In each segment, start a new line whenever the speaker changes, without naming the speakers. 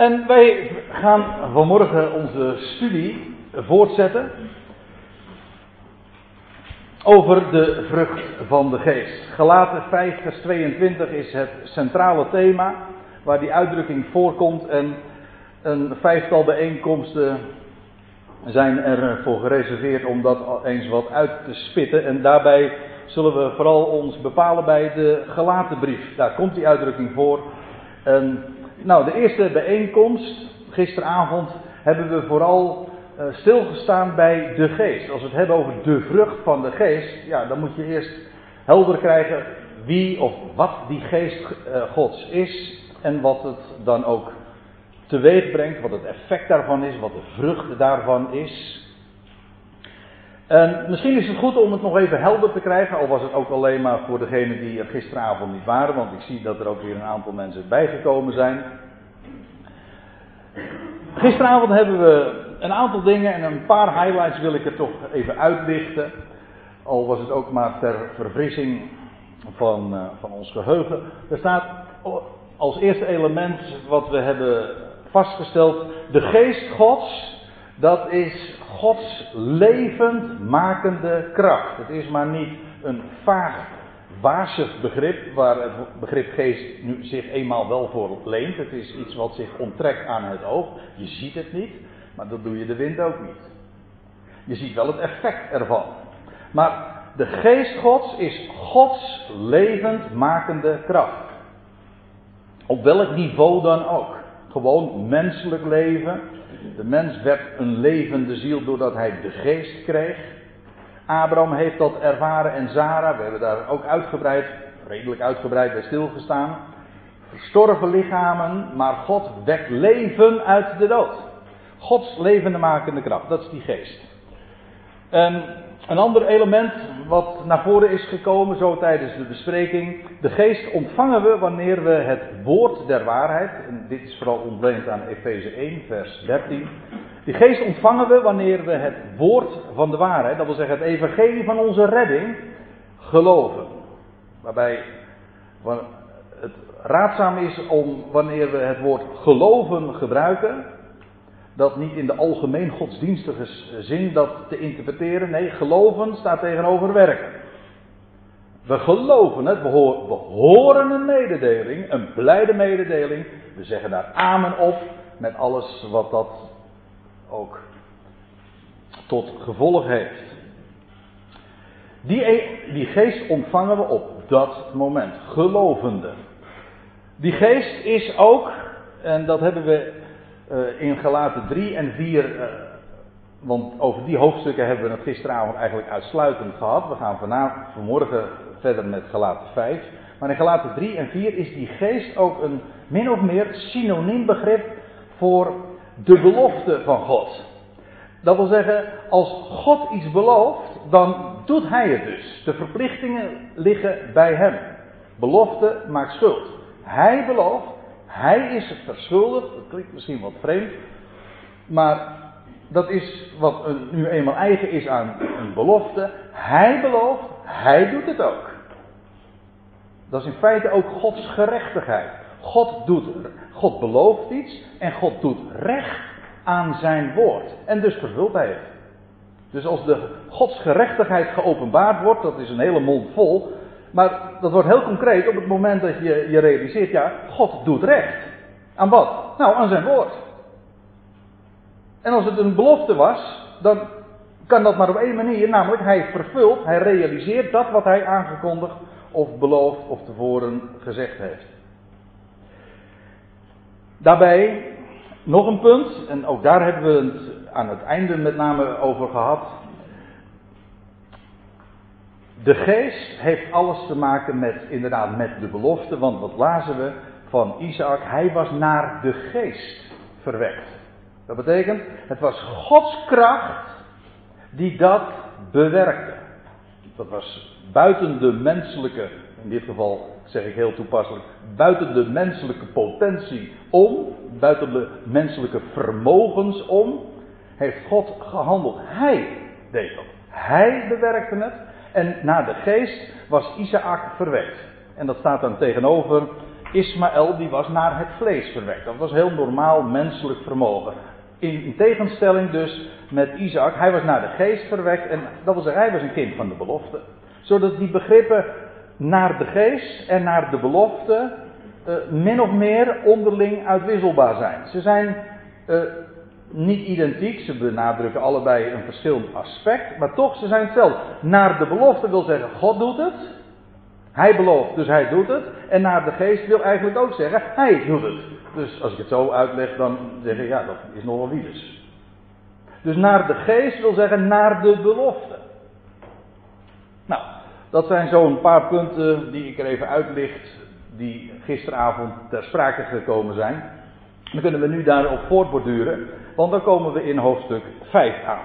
En wij gaan vanmorgen onze studie voortzetten over de vrucht van de geest. Gelaten 5 vers 22 is het centrale thema waar die uitdrukking voorkomt en een vijftal bijeenkomsten zijn ervoor gereserveerd om dat eens wat uit te spitten en daarbij zullen we vooral ons bepalen bij de gelaten brief. Daar komt die uitdrukking voor. En, nou, de eerste bijeenkomst, gisteravond, hebben we vooral uh, stilgestaan bij de geest. Als we het hebben over de vrucht van de geest, ja, dan moet je eerst helder krijgen wie of wat die geest uh, Gods is en wat het dan ook teweeg brengt, wat het effect daarvan is, wat de vrucht daarvan is. En misschien is het goed om het nog even helder te krijgen, al was het ook alleen maar voor degenen die er gisteravond niet waren, want ik zie dat er ook weer een aantal mensen bijgekomen zijn. Gisteravond hebben we een aantal dingen en een paar highlights wil ik er toch even uitlichten. Al was het ook maar ter verfrissing van, uh, van ons geheugen. Er staat als eerste element wat we hebben vastgesteld: de geest Gods. Dat is Gods levend makende kracht. Het is maar niet een vaag, wazig begrip, waar het begrip geest nu zich eenmaal wel voor leent. Het is iets wat zich onttrekt aan het oog. Je ziet het niet, maar dat doe je de wind ook niet. Je ziet wel het effect ervan. Maar de geest Gods is Gods levend makende kracht. Op welk niveau dan ook. Gewoon menselijk leven. De mens werd een levende ziel doordat hij de geest kreeg. Abraham heeft dat ervaren en Zara, we hebben daar ook uitgebreid, redelijk uitgebreid bij stilgestaan. Verstorven lichamen, maar God wekt leven uit de dood. Gods levende makende kracht, dat is die geest. En een ander element wat naar voren is gekomen, zo tijdens de bespreking. De geest ontvangen we wanneer we het woord der waarheid, en dit is vooral ontleend aan Efeze 1, vers 13. Die geest ontvangen we wanneer we het woord van de waarheid, dat wil zeggen het evangelie van onze redding, geloven. Waarbij het raadzaam is om wanneer we het woord geloven gebruiken, dat niet in de algemeen godsdienstige zin dat te interpreteren. Nee, geloven staat tegenover werken. We geloven het, we, horen een mededeling, een blijde mededeling. We zeggen daar amen op met alles wat dat ook tot gevolg heeft. Die, e- die geest ontvangen we op dat moment, gelovende. Die geest is ook, en dat hebben we uh, in Galaten 3 en 4, uh, eh, want over die hoofdstukken hebben we het gisteravond eigenlijk uitsluitend gehad. We gaan vanavond, vanmorgen verder met Galaten 5. Maar in Galaten 3 en 4 is die geest ook een min of meer synoniem begrip voor de belofte van God. Dat wil zeggen, als God iets belooft, dan doet hij het dus. De verplichtingen liggen bij hem. Belofte maakt schuld. Hij belooft, hij is het verschuldigd. Dat klinkt misschien wat vreemd. Maar dat is wat nu eenmaal eigen is aan een belofte. Hij belooft, hij doet het ook. Dat is in feite ook Gods gerechtigheid. God, doet, God belooft iets en God doet recht aan zijn woord. En dus vervult hij het. Dus als de Gods gerechtigheid geopenbaard wordt, dat is een hele mond vol, maar dat wordt heel concreet op het moment dat je je realiseert, ja, God doet recht. Aan wat? Nou, aan zijn woord. En als het een belofte was, dan kan dat maar op één manier, namelijk hij vervult, hij realiseert dat wat hij aangekondigd of beloofd of tevoren gezegd heeft. Daarbij nog een punt, en ook daar hebben we het aan het einde met name over gehad. De geest heeft alles te maken met, inderdaad, met de belofte, want wat lazen we van Isaac? Hij was naar de geest verwekt. Dat betekent, het was Gods kracht die dat bewerkte. Dat was buiten de menselijke, in dit geval zeg ik heel toepasselijk, buiten de menselijke potentie om, buiten de menselijke vermogens om, heeft God gehandeld. Hij deed dat. Hij bewerkte het. En naar de geest was Isaac verwekt. En dat staat dan tegenover Ismaël die was naar het vlees verwekt. Dat was heel normaal menselijk vermogen. In, in, tegenstelling dus met Isaac, hij was naar de geest verwekt en dat zeggen, hij was een kind van de belofte. Zodat die begrippen naar de geest en naar de belofte uh, min of meer onderling uitwisselbaar zijn. Ze zijn uh, niet identiek, ze benadrukken allebei een verschillend aspect, maar toch, ze zijn hetzelfde. Naar de belofte wil zeggen, God doet het. Hij belooft, dus hij doet het. En naar de geest wil eigenlijk ook zeggen, hij doet het. Dus als ik het zo uitleg, dan zeg ik, ja, dat is nog wel wielers. Dus naar de geest wil zeggen, naar de belofte. Nou, dat zijn zo'n paar punten die ik er even uitlicht, die gisteravond ter sprake gekomen zijn. Dan kunnen we nu daarop voortborduren, want dan komen we in hoofdstuk 5 aan.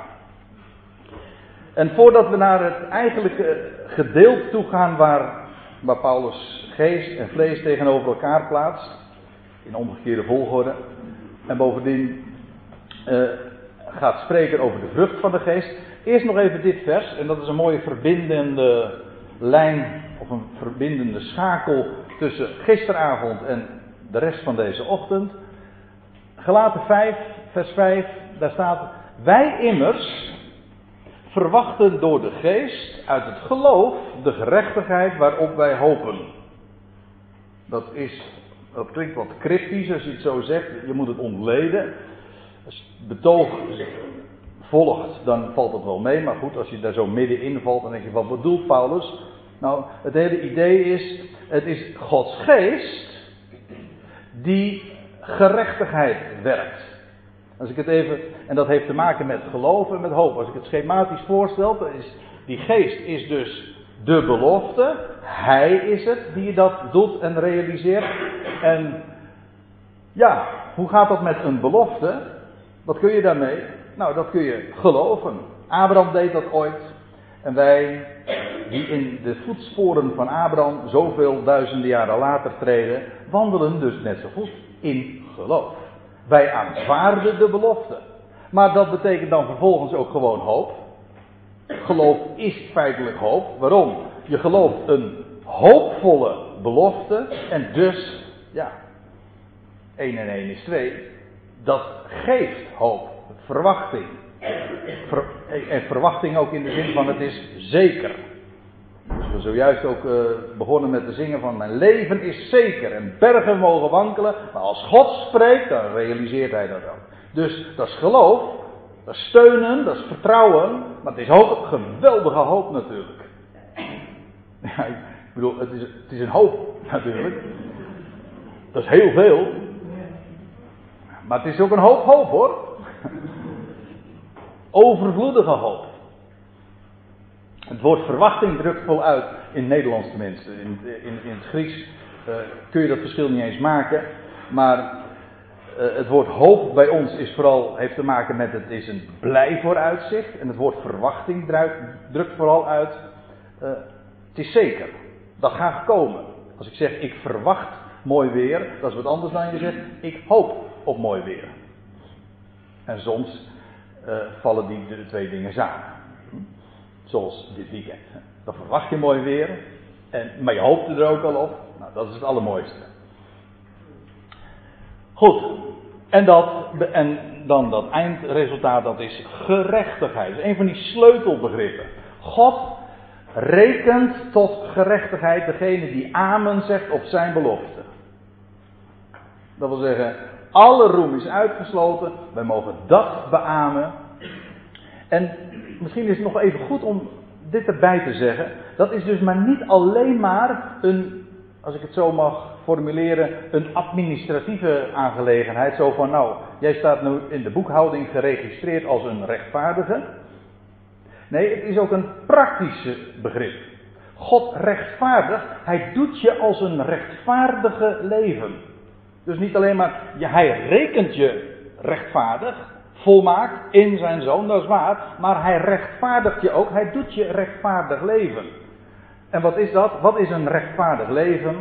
En voordat we naar het eigenlijke gedeelte toe gaan waar, waar Paulus geest en vlees tegenover elkaar plaatst, in omgekeerde volgorde, en bovendien uh, gaat spreken over de vrucht van de geest, eerst nog even dit vers, en dat is een mooie verbindende lijn, of een verbindende schakel tussen gisteravond en de rest van deze ochtend. Gelaten 5, vers 5, daar staat: Wij immers verwachten door de geest uit het geloof de gerechtigheid waarop wij hopen. Dat is, dat klinkt wat cryptisch als je het zo zegt, je moet het ontleden. Als het betoog volgt, dan valt het wel mee, maar goed, als je daar zo middenin valt, dan denk je: wat bedoelt Paulus? Nou, het hele idee is: het is Gods geest die gerechtigheid werkt. Als ik het even, en dat heeft te maken met geloof en met hoop. Als ik het schematisch voorstel, dan is die geest is dus de belofte. Hij is het die dat doet en realiseert. En ja, hoe gaat dat met een belofte? Wat kun je daarmee? Nou, dat kun je geloven. Abraham deed dat ooit. En wij, die in de voetsporen van Abraham zoveel duizenden jaren later treden, wandelen dus net zo goed in geloof. Wij aanvaarden de belofte. Maar dat betekent dan vervolgens ook gewoon hoop. Geloof is feitelijk hoop. Waarom? Je gelooft een hoopvolle belofte. En dus, ja, 1 en 1 is 2. Dat geeft hoop, verwachting. en verwachting ook in de zin van het is zeker. Dus we zojuist ook uh, begonnen met te zingen van mijn leven is zeker en bergen mogen wankelen, maar als God spreekt, dan realiseert hij dat ook. Dus dat is geloof, dat is steunen, dat is vertrouwen, maar het is ook een geweldige hoop natuurlijk. Ja, ik bedoel, het is, het is een hoop natuurlijk. Dat is heel veel. Maar het is ook een hoop hoop hoor. Overvloedige hoop. Het woord verwachting drukt vol uit, in het Nederlands tenminste. In, in, in het Grieks uh, kun je dat verschil niet eens maken. Maar uh, het woord hoop bij ons is vooral, heeft te maken met het is een blij vooruitzicht. En het woord verwachting drukt, vooral uit, uh, het is zeker. Dat gaat komen. Als ik zeg ik verwacht mooi weer, dat is wat anders dan je zegt ik hoop op mooi weer. En soms vallen die twee dingen samen. Zoals dit weekend. Dan verwacht je mooi weer. En, maar je hoopt er ook al op. Nou, dat is het allermooiste. Goed. En, dat, en dan dat eindresultaat, dat is gerechtigheid. Een van die sleutelbegrippen. God rekent tot gerechtigheid degene die amen zegt op zijn belofte. Dat wil zeggen, alle roem is uitgesloten. Wij mogen dat beamen. En misschien is het nog even goed om dit erbij te zeggen. Dat is dus maar niet alleen maar een, als ik het zo mag formuleren, een administratieve aangelegenheid. Zo van, nou, jij staat nu in de boekhouding geregistreerd als een rechtvaardige. Nee, het is ook een praktische begrip. God rechtvaardig, hij doet je als een rechtvaardige leven. Dus niet alleen maar, hij rekent je rechtvaardig, volmaakt in zijn zoon, dat is waar. Maar hij rechtvaardigt je ook, hij doet je rechtvaardig leven. En wat is dat? Wat is een rechtvaardig leven?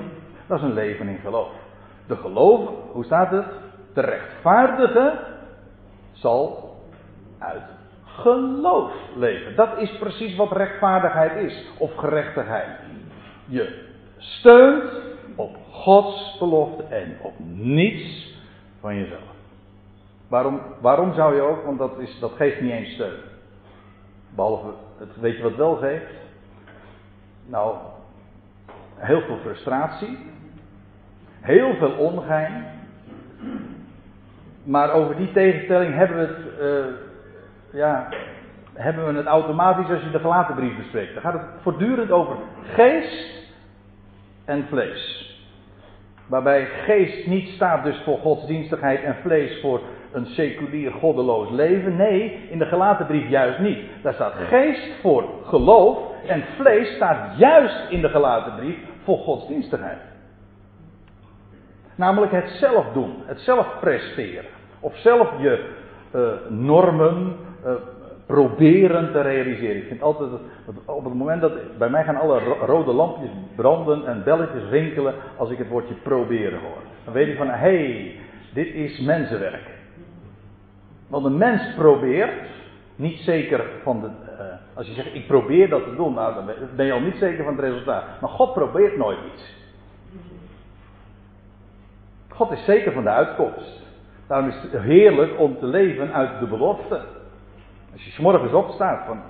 Dat is een leven in geloof. De geloof, hoe staat het? De rechtvaardige zal uit geloof leven. Dat is precies wat rechtvaardigheid is, of gerechtigheid. Je steunt op Gods belofte en op niets van jezelf. Waarom, waarom zou je ook? Want dat, is, dat geeft niet eens steun. Behalve, het, weet je wat wel geeft? Nou, heel veel frustratie. Heel veel ongein. Maar over die tegenstelling hebben we het, uh, ja, hebben we het automatisch als je de gelaten brief bespreekt. Dan gaat het voortdurend over geest en vlees. Waarbij geest niet staat dus voor godsdienstigheid en vlees voor een seculier goddeloos leven. Nee, in de gelaten brief juist niet. Daar staat geest voor geloof en vlees staat juist in de gelaten brief voor godsdienstigheid. Namelijk het zelf doen, het zelf presteren. Of zelf je uh, normen uh, proberen te realiseren. Ik vind altijd, op het moment dat, bij mij gaan alle rode lampjes branden en belletjes rinkelen als ik het woordje proberen hoor. Dan weet ik van, hé, hey, dit is mensenwerk. Want een mens probeert, niet zeker van de, uh, als je zegt ik probeer dat te doen, nou, dan ben je al niet zeker van het resultaat. Maar God probeert nooit iets. God is zeker van de uitkomst. Daarom is het heerlijk om te leven uit de belofte. Als je s'morgens opstaat van,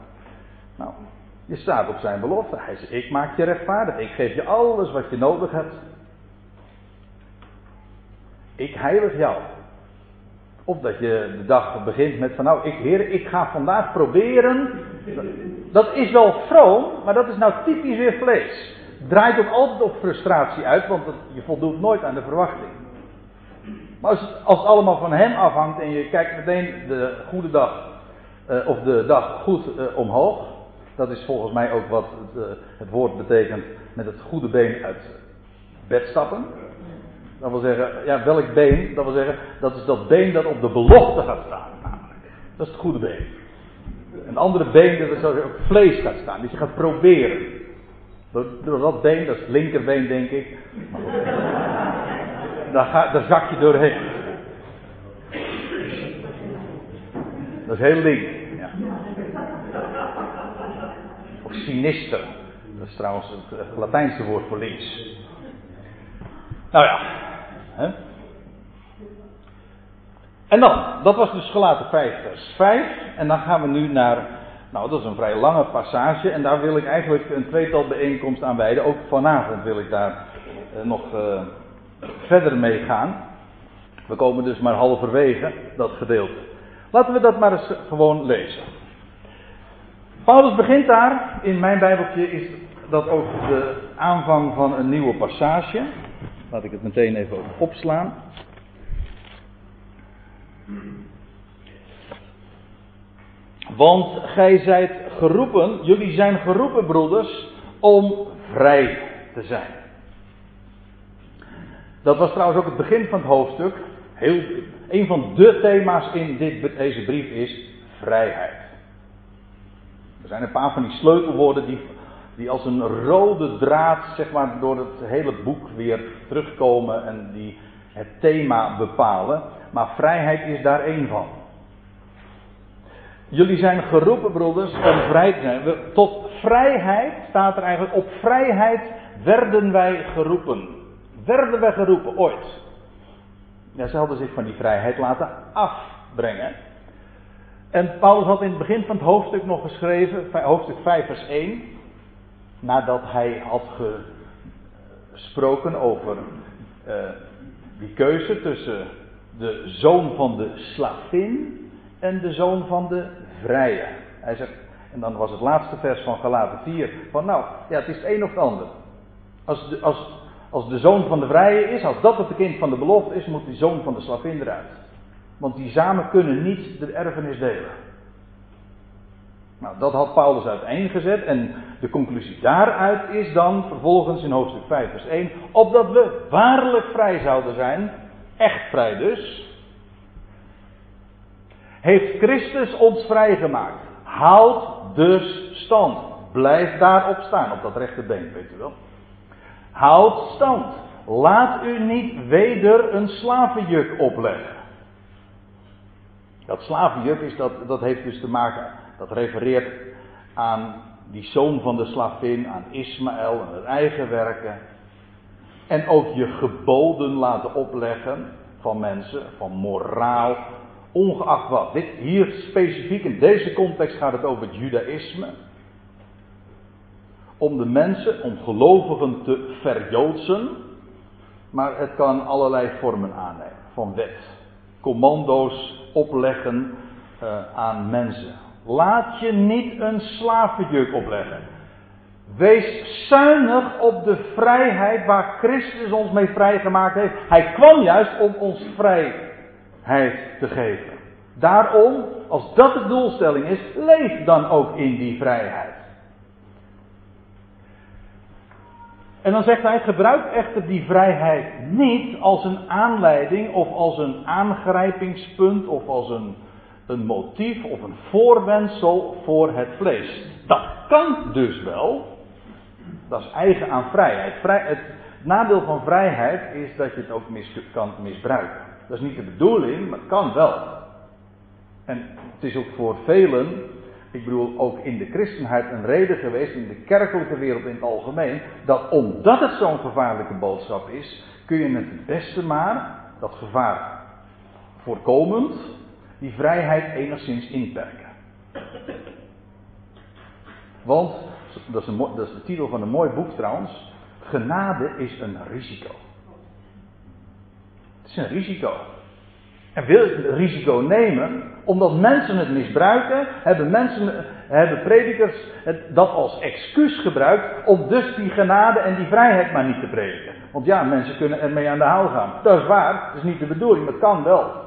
nou, je staat op zijn belofte. Hij zegt, ik maak je rechtvaardig. Ik geef je alles wat je nodig hebt. Ik heilig jou. Of dat je de dag begint met van nou, ik, heer, ik ga vandaag proberen. Dat is wel vroom, maar dat is nou typisch weer vlees. Draait ook altijd op frustratie uit, want je voldoet nooit aan de verwachting. Maar als het, als allemaal van hem afhangt en je kijkt meteen de goede dag, uh, of de dag goed uh, omhoog. Dat is volgens mij ook wat het, uh, het woord betekent met het goede been uit bed stappen. Dat wil zeggen, ja, welk been? Dat wil zeggen, dat is dat been dat op de belofte gaat staan. Namelijk. Dat is het goede been. Een andere been dat op vlees gaat staan. Je gaat proberen. Door, door dat been, dat is het linkerbeen denk ik. Daar, ga, zak je doorheen. Dat is heel link. Ja. Of sinister. Dat is trouwens het Latijnse woord voor links. Nou ja, En dan, dat was dus gelaten 5 vers 5. En dan gaan we nu naar, nou dat is een vrij lange passage. En daar wil ik eigenlijk een tweetal bijeenkomst aan wijden. Ook vanavond wil ik daar eh, nog uh, verder mee gaan. We komen dus maar halverwege dat gedeelte. Laten we dat maar eens gewoon lezen. Paulus begint daar, in mijn Bijbeltje is dat ook de aanvang van een nieuwe passage. Laat ik het meteen even opslaan. Want gij zijt geroepen, jullie zijn geroepen, broeders, om vrij te zijn. Dat was trouwens ook het begin van het hoofdstuk. Heel, een van de thema's in dit, deze brief is vrijheid. Er zijn een paar van die sleutelwoorden die die als een rode draad zeg maar, door het hele boek weer terugkomen en die het thema bepalen. Maar vrijheid is daar één van. Jullie zijn geroepen, broeders, om vrij te zijn. Tot vrijheid staat er eigenlijk, op vrijheid werden wij geroepen. Werden wij geroepen, ooit. Ja, ze hadden zich van die vrijheid laten afbrengen. En Paulus had in het begin van het hoofdstuk nog geschreven, hoofdstuk 5 vers 1 nadat hij had gesproken over uh, die keuze tussen de zoon van de slavin en de zoon van de vrije. Hij zegt, en dan was het laatste vers van Galaten 4, van nou, ja, het is het een of het ander. Als de, als, als de zoon van de vrije is, als dat het kind van de belofte is, moet die zoon van de slavin eruit. Want die samen kunnen niet de erfenis delen. Nou, dat had Paulus uiteengezet en de conclusie daaruit is dan vervolgens in hoofdstuk 5 vers 1, opdat we waarlijk vrij zouden zijn, echt vrij dus, heeft Christus ons vrijgemaakt. Houd dus stand. Blijf daarop staan, op dat rechterbeen, weet u wel. Houd stand. Laat u niet weder een slavenjuk opleggen. Dat slavenjuk is dat, dat heeft dus te maken dat refereert aan die zoon van de slavin, aan Ismaël en het eigen werken. En ook je geboden laten opleggen van mensen, van moraal, ongeacht wat. Dit, hier specifiek in deze context gaat het over het judaïsme. Om de mensen, om gelovigen te verjoodsen. Maar het kan allerlei vormen aannemen. Van wet. Commando's opleggen uh, aan mensen. Laat je niet een slavenjuk opleggen. Wees zuinig op de vrijheid waar Christus ons mee vrijgemaakt heeft. Hij kwam juist om ons vrijheid te geven. Daarom, als dat de doelstelling is, leef dan ook in die vrijheid. En dan zegt hij, gebruik echter die vrijheid niet als een aanleiding of als een aangrijpingspunt of als een, een motief of een voorwendsel voor het vlees. Dat kan dus wel, dat is eigen aan vrijheid. Vrij, het nadeel van vrijheid is dat je het ook mis, kan misbruiken. Dat is niet de bedoeling, maar het kan wel. En het is ook voor velen, ik bedoel ook in de christenheid, een reden geweest, in de kerkelijke wereld in het algemeen, dat omdat het zo'n gevaarlijke boodschap is, kun je het het beste maar, dat gevaar voorkomend, die vrijheid enigszins inperken. Want dat is, dat de titel van een mooi boek trouwens. Genade is een risico. Het is een risico. En wil je het risico nemen, omdat mensen het misbruiken, hebben mensen, hebben predikers het, dat als excuus gebruikt om dus die genade en die vrijheid maar niet te prediken. Want ja, mensen kunnen ermee aan de haal gaan. Dat is waar, dat is niet de bedoeling, maar het kan wel.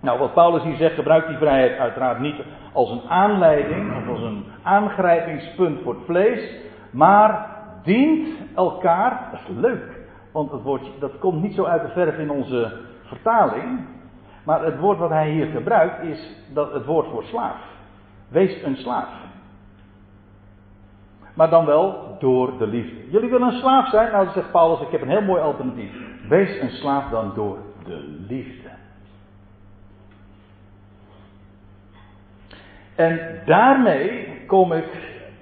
Nou, wat Paulus hier zegt, gebruikt die vrijheid uiteraard niet als een aanleiding of als een aangrijpingspunt voor het vlees, maar dient elkaar, dat is leuk, want het woordje, dat komt niet zo uit de verf in onze vertaling, maar het woord wat hij hier gebruikt is dat het woord voor slaaf. Wees een slaaf. Maar dan wel door de liefde. Jullie willen een slaaf zijn? Nou, zegt Paulus, ik heb een heel mooi alternatief. Wees een slaaf dan door de liefde. En daarmee kom ik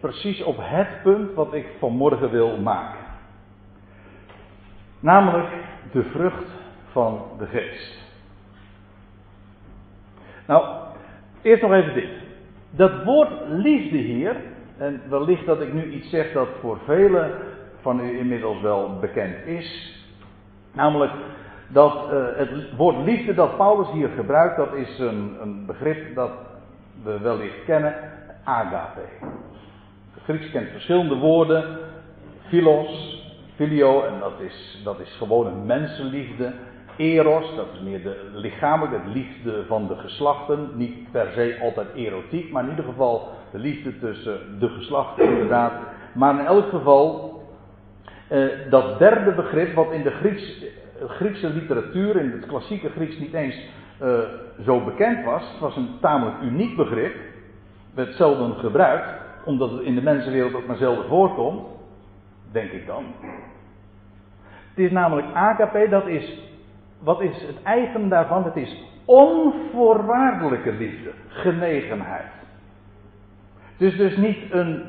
precies op het punt wat ik vanmorgen wil maken. Namelijk de vrucht van de geest. Nou, eerst nog even dit. Dat woord liefde hier, en wellicht dat ik nu iets zeg dat voor velen van u inmiddels wel bekend is. Namelijk dat uh, het woord liefde dat Paulus hier gebruikt, dat is een, een begrip dat we wellicht kennen, agape. Het Grieks kent verschillende woorden, philos, filio, en dat is, dat is gewoon een mensenliefde. Eros, dat is meer de lichamelijke liefde van de geslachten. Niet per se altijd erotiek, maar in ieder geval de liefde tussen de geslachten, inderdaad. Maar in elk geval, eh, dat derde begrip, wat in de Grieks, Griekse literatuur, in het klassieke Grieks niet eens uh, zo bekend was. Het was een tamelijk uniek begrip. Werd zelden gebruikt, omdat het in de mensenwereld ook maar zelden voorkomt. Denk ik dan. Het is namelijk agape, dat is. Wat is het eigen daarvan? Het is onvoorwaardelijke liefde, genegenheid. Het is dus niet een,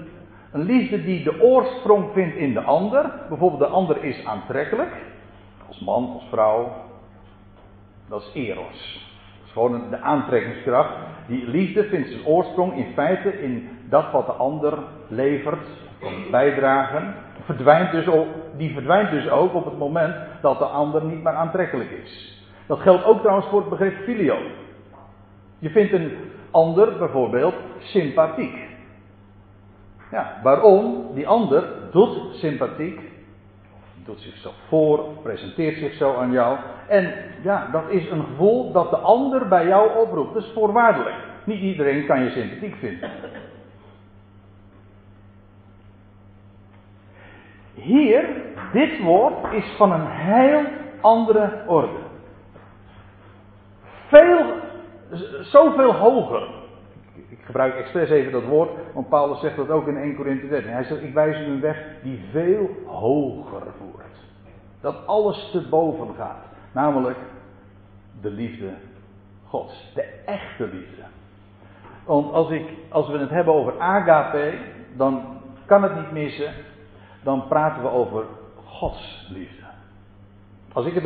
een liefde die de oorsprong vindt in de ander. Bijvoorbeeld de ander is aantrekkelijk. Als man, als vrouw, dat is eros. Gewoon de aantrekkingskracht. Die liefde vindt zijn oorsprong in feite in dat wat de ander levert, bijdragen. Verdwijnt dus die verdwijnt dus ook op het moment dat de ander niet meer aantrekkelijk is. Dat geldt ook trouwens voor het begrip filio. Je vindt een ander bijvoorbeeld sympathiek. Ja, waarom? Die ander doet sympathiek doet zichzelf voor, presenteert zich zo aan jou. En ja, dat is een gevoel dat de ander bij jou oproept. Dat is voorwaardelijk. Niet iedereen kan je sympathiek vinden. Hier, dit woord is van een heel andere orde. Veel, zoveel hoger. Ik gebruik expres even dat woord, want Paulus zegt dat ook in 1 Corinthië 13. Hij zegt, ik wijs u een weg die veel hoger voert. Dat alles te boven gaat. Namelijk de liefde Gods. De echte liefde. Want als, ik, als we het hebben over agape, dan kan het niet missen. Dan praten we over Gods liefde. Als ik het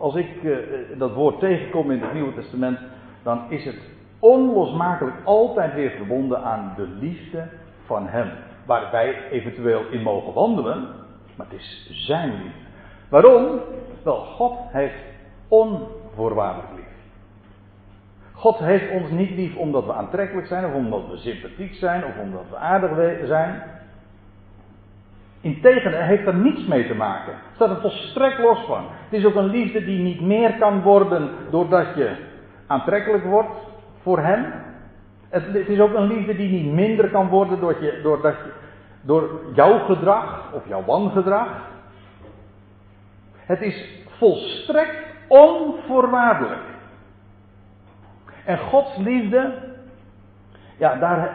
als ik uh, dat woord tegenkom in het Nieuwe Testament, dan is het onlosmakelijk altijd weer verbonden aan de liefde van Hem. Waar wij eventueel in mogen wandelen, maar het is Zijn liefde. Waarom? Wel, God heeft onvoorwaardelijk lief. God heeft ons niet lief omdat we aantrekkelijk zijn, of omdat we sympathiek zijn, of omdat we aardig zijn. Integendeel, heeft er niets mee te maken. Staat er volstrekt los van. Het is ook een liefde die niet meer kan worden doordat je aantrekkelijk wordt voor hem. Het, is ook een liefde die niet minder kan worden doordat je, doordat je, door jouw gedrag of jouw wangedrag. Het is volstrekt onvoorwaardelijk. En Gods liefde, ja, daar,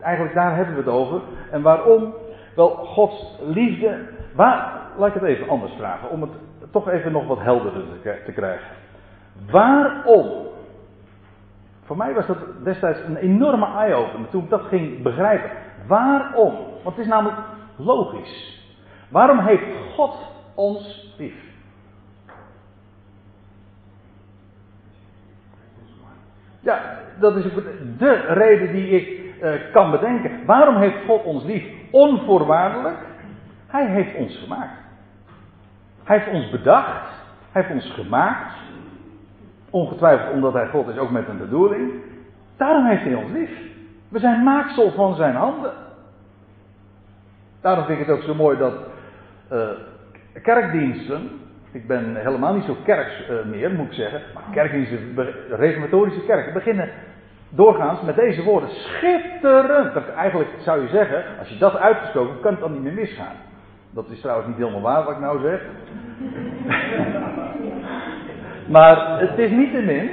eigenlijk daar hebben we het over. En waarom? Wel, Gods liefde, waar, laat ik het even anders vragen, om het toch even nog wat helderder te krijgen. Waarom? Voor mij was dat destijds een enorme eye-opener toen ik dat ging begrijpen. Waarom? Want het is namelijk logisch. Waarom heeft God ons lief? Ja, dat is de reden die ik uh, kan bedenken. Waarom heeft God ons lief? Onvoorwaardelijk. Hij heeft ons gemaakt. Hij heeft ons bedacht. Hij heeft ons gemaakt. Ongetwijfeld omdat hij God is, ook met een bedoeling. Daarom heeft hij ons lief. We zijn maaksel van zijn handen. Daarom vind ik het ook zo mooi dat uh, kerkdiensten, ik ben helemaal niet zo kerks uh, meer, moet ik zeggen. Maar kerkdiensten, reformatorische kerken, beginnen doorgaans met deze woorden. Schitterend! Dat, eigenlijk zou je zeggen, als je dat uitgesproken kan het dan niet meer misgaan. Dat is trouwens niet helemaal waar wat ik nou zeg. maar het is niet te min.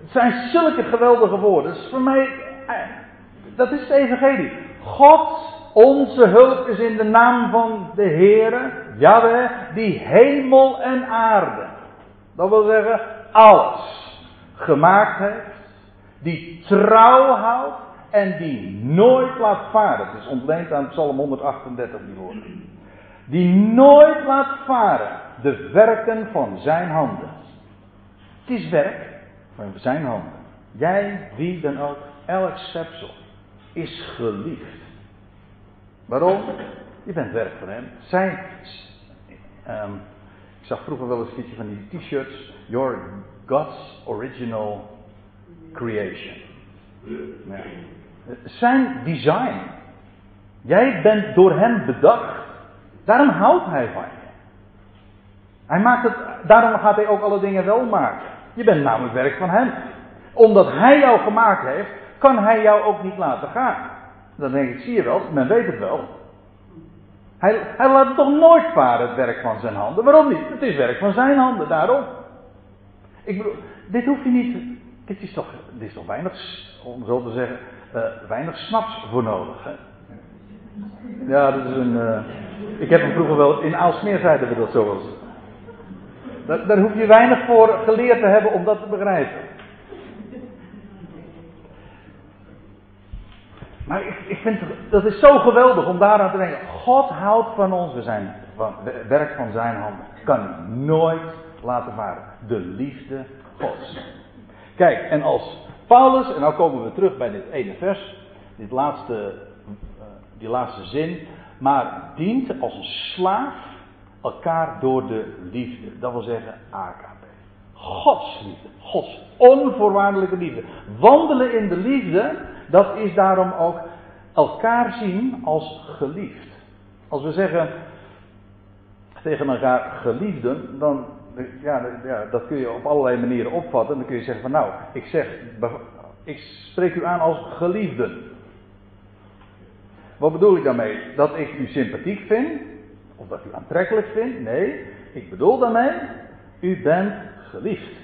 Het zijn zulke geweldige woorden. Dus voor mij, eh, dat is de evangelie. God onze hulp is in de naam van de Heere, Yahweh, die hemel en aarde, dat wil zeggen alles, gemaakt heeft, die trouw houdt en die nooit laat varen. Het is ontleend aan Psalm 138 die woorden. Die nooit laat varen de werken van zijn handen. Het is werk van zijn handen. Jij, wie dan ook, elk schepsel, is geliefd. Waarom? Je bent werk van hem. Zijn. Um, ik zag vroeger wel eens een van die t-shirts. Your God's original creation. Zijn design. Jij bent door hem bedacht. Daarom houdt hij van je. Hij maakt het, daarom gaat hij ook alle dingen wel maken. Je bent namelijk werk van hem. Omdat hij jou gemaakt heeft, kan hij jou ook niet laten gaan. Dan denk ik, zie je wel, men weet het wel. Hij, hij laat toch nooit varen het werk van zijn handen. Waarom niet? Het is werk van zijn handen, daarom. Ik bedoel, dit hoef je niet. Dit is toch, dit is toch weinig, om zo te zeggen, uh, weinig snaps voor nodig. Hè? Ja, dat is een. Uh, ik heb hem vroeger wel. In Aalsmeer zeiden we dat zo eens. Daar, hoef je weinig voor geleerd te hebben om dat te begrijpen. Maar ik, ik vind dat is zo geweldig om daaraan te denken. God houdt van ons. We zijn van, werk van zijn handen. Kan nooit laten varen. De liefde Gods. Kijk, en als Paulus, en nou komen we terug bij dit ene vers. Dit laatste, uh, die laatste zin. Maar dient als een slaaf elkaar door de liefde. Dat wil zeggen AKP. Gods liefde. Gods onvoorwaardelijke liefde. Wandelen in de liefde dat is daarom ook elkaar zien als geliefd. Als we zeggen tegen elkaar geliefden, dan ja, ja, dat kun je op allerlei manieren opvatten. Dan kun je zeggen van nou, ik zeg, ik spreek u aan als geliefden. Wat bedoel ik daarmee? Dat ik u sympathiek vind? Of dat ik u aantrekkelijk vind? Nee, ik bedoel daarmee, u bent geliefd.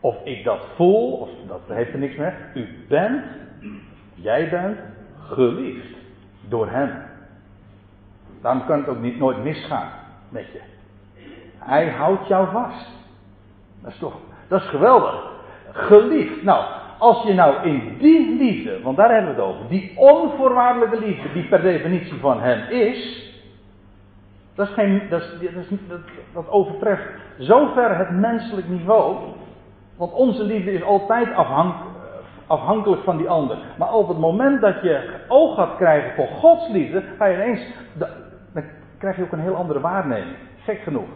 Of ik dat voel, of dat heeft er niks mee. U bent, jij bent geliefd door hem. Daarom kan het ook niet, nooit misgaan met je. Hij houdt jou vast. Dat is toch, dat is geweldig. Geliefd. Nou, als je nou in die liefde, want daar hebben we het over, die onvoorwaardelijke liefde, die per definitie van hem is, dat, is dat, dat, overtreft zover het menselijk niveau. Want onze liefde is altijd afhankelijk afhankelijk van die ander. Maar op het moment dat je oog gaat krijgen voor Gods liefde, ga je ineens, dan krijg je ook een heel andere waarneming. Gek genoeg.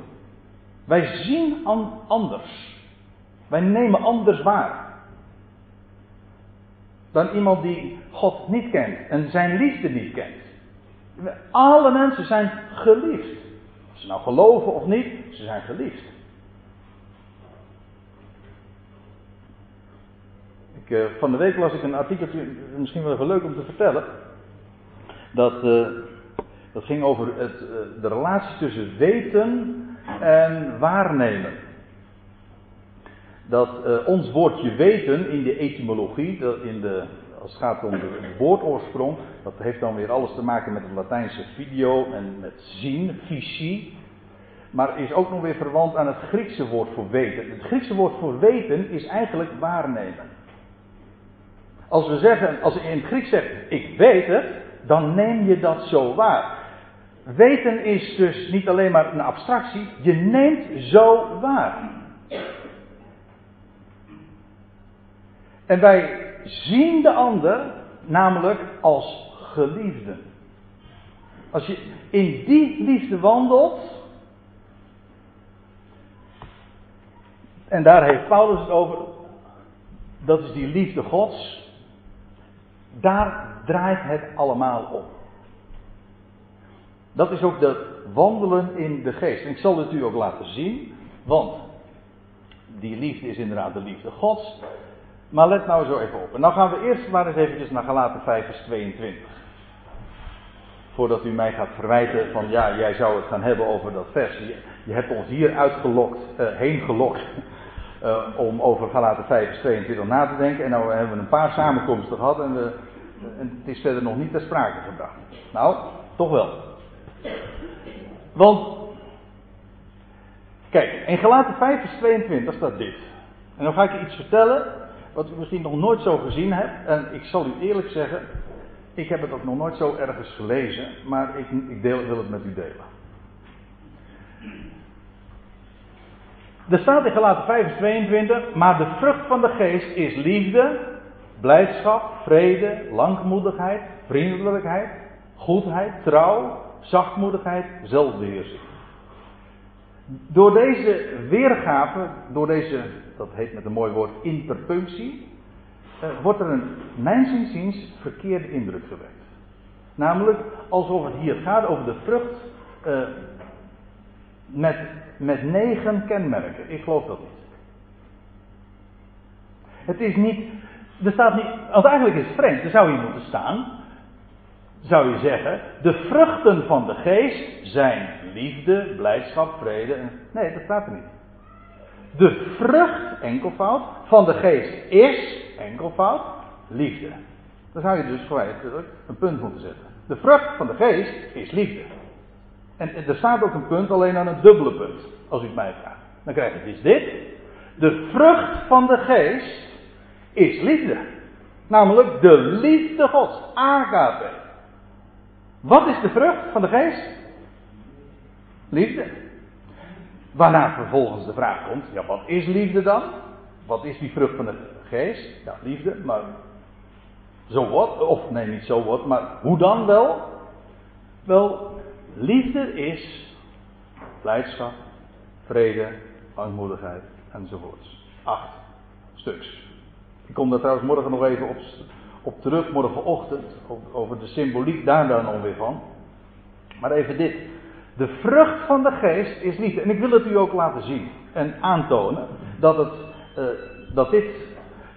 Wij zien anders. Wij nemen anders waar. Dan iemand die God niet kent en zijn liefde niet kent. Alle mensen zijn geliefd. Of ze nou geloven of niet, ze zijn geliefd. Ik, uh, van de week las ik een artikeltje, misschien wel even leuk om te vertellen. Dat, uh, dat ging over het, uh, de relatie tussen weten en waarnemen. Dat ons woordje weten in de etymologie, in de, als het gaat om de woordoorsprong, dat heeft dan weer alles te maken met het Latijnse video en met zien, visie. Maar is ook nog weer verwant aan het Griekse woord voor weten. Het Griekse woord voor weten is eigenlijk waarnemen. Als we zeggen, als je in het Grieks zegt, ik weet het, dan neem je dat zo waar. Weten is dus niet alleen maar een abstractie, je neemt zo waar. En wij zien de ander namelijk als geliefde. Als je in die liefde wandelt, en daar heeft Paulus het over, dat is die liefde Gods. Daar draait het allemaal om. Dat is ook dat wandelen in de geest. En ik zal het u ook laten zien, want die liefde is inderdaad de liefde Gods. Maar let nou zo even op. En dan gaan we eerst maar eens eventjes naar Galaten 5 vers 22. Voordat u mij gaat verwijten van ja, jij zou het gaan hebben over dat vers. Je, hebt ons hier uitgelokt, uh, heen gelokt. Uh, om over Galaten 5 vers 22 na te denken. En nou hebben we een paar samenkomsten gehad en, en het is verder nog niet ter sprake gebracht. Nou, toch wel. Want, kijk, in Galaten 5 vers 22 staat dit. En dan ga ik je iets vertellen wat u misschien nog nooit zo gezien hebt. En ik zal u eerlijk zeggen, ik heb het ook nog nooit zo ergens gelezen, maar ik, ik deel, wil het met u delen. Er staat in Galaten 5 vers 22, maar de vrucht van de geest is liefde, blijdschap, vrede, langmoedigheid, vriendelijkheid, goedheid, trouw, zachtmoedigheid, zelfbeheersing. Door deze weergave, door deze, dat heet met een mooi woord, interpunctie, eh, wordt er een, mijn zinziens, verkeerde indruk gewekt. Namelijk alsof het hier gaat over de vrucht eh, met, met negen kenmerken. Ik geloof dat niet. Het is niet, er staat niet, want eigenlijk is het vreemd, er zou hier moeten staan, zou je zeggen, de vruchten van de geest zijn liefde, blijdschap, vrede. Nee, dat staat er niet. De vrucht, enkelvoud, van de geest is, enkelvoud, liefde. Dan zou je dus gewoon een punt moeten zetten. De vrucht van de geest is liefde. En er staat ook een punt, alleen aan een dubbele punt, als u het mij vraagt. Dan krijg je dus dit. De vrucht van de geest is liefde. Namelijk de liefde Gods, agape. Wat is de vrucht van de geest? Liefde. Waarna vervolgens de vraag komt: ja, wat is liefde dan? Wat is die vrucht van de geest? Ja, liefde, maar zo wat? Of nee, niet zo wat, maar hoe dan wel? Wel, liefde is blijdschap, vrede, langmoedigheid enzovoorts. Acht stuks. Ik kom daar trouwens morgen nog even op, op terug, morgenochtend, over de symboliek daar dan ongeveer van. Maar even dit. De vrucht van de geest is liefde. En ik wil het u ook laten zien en aantonen dat, het, uh, dat dit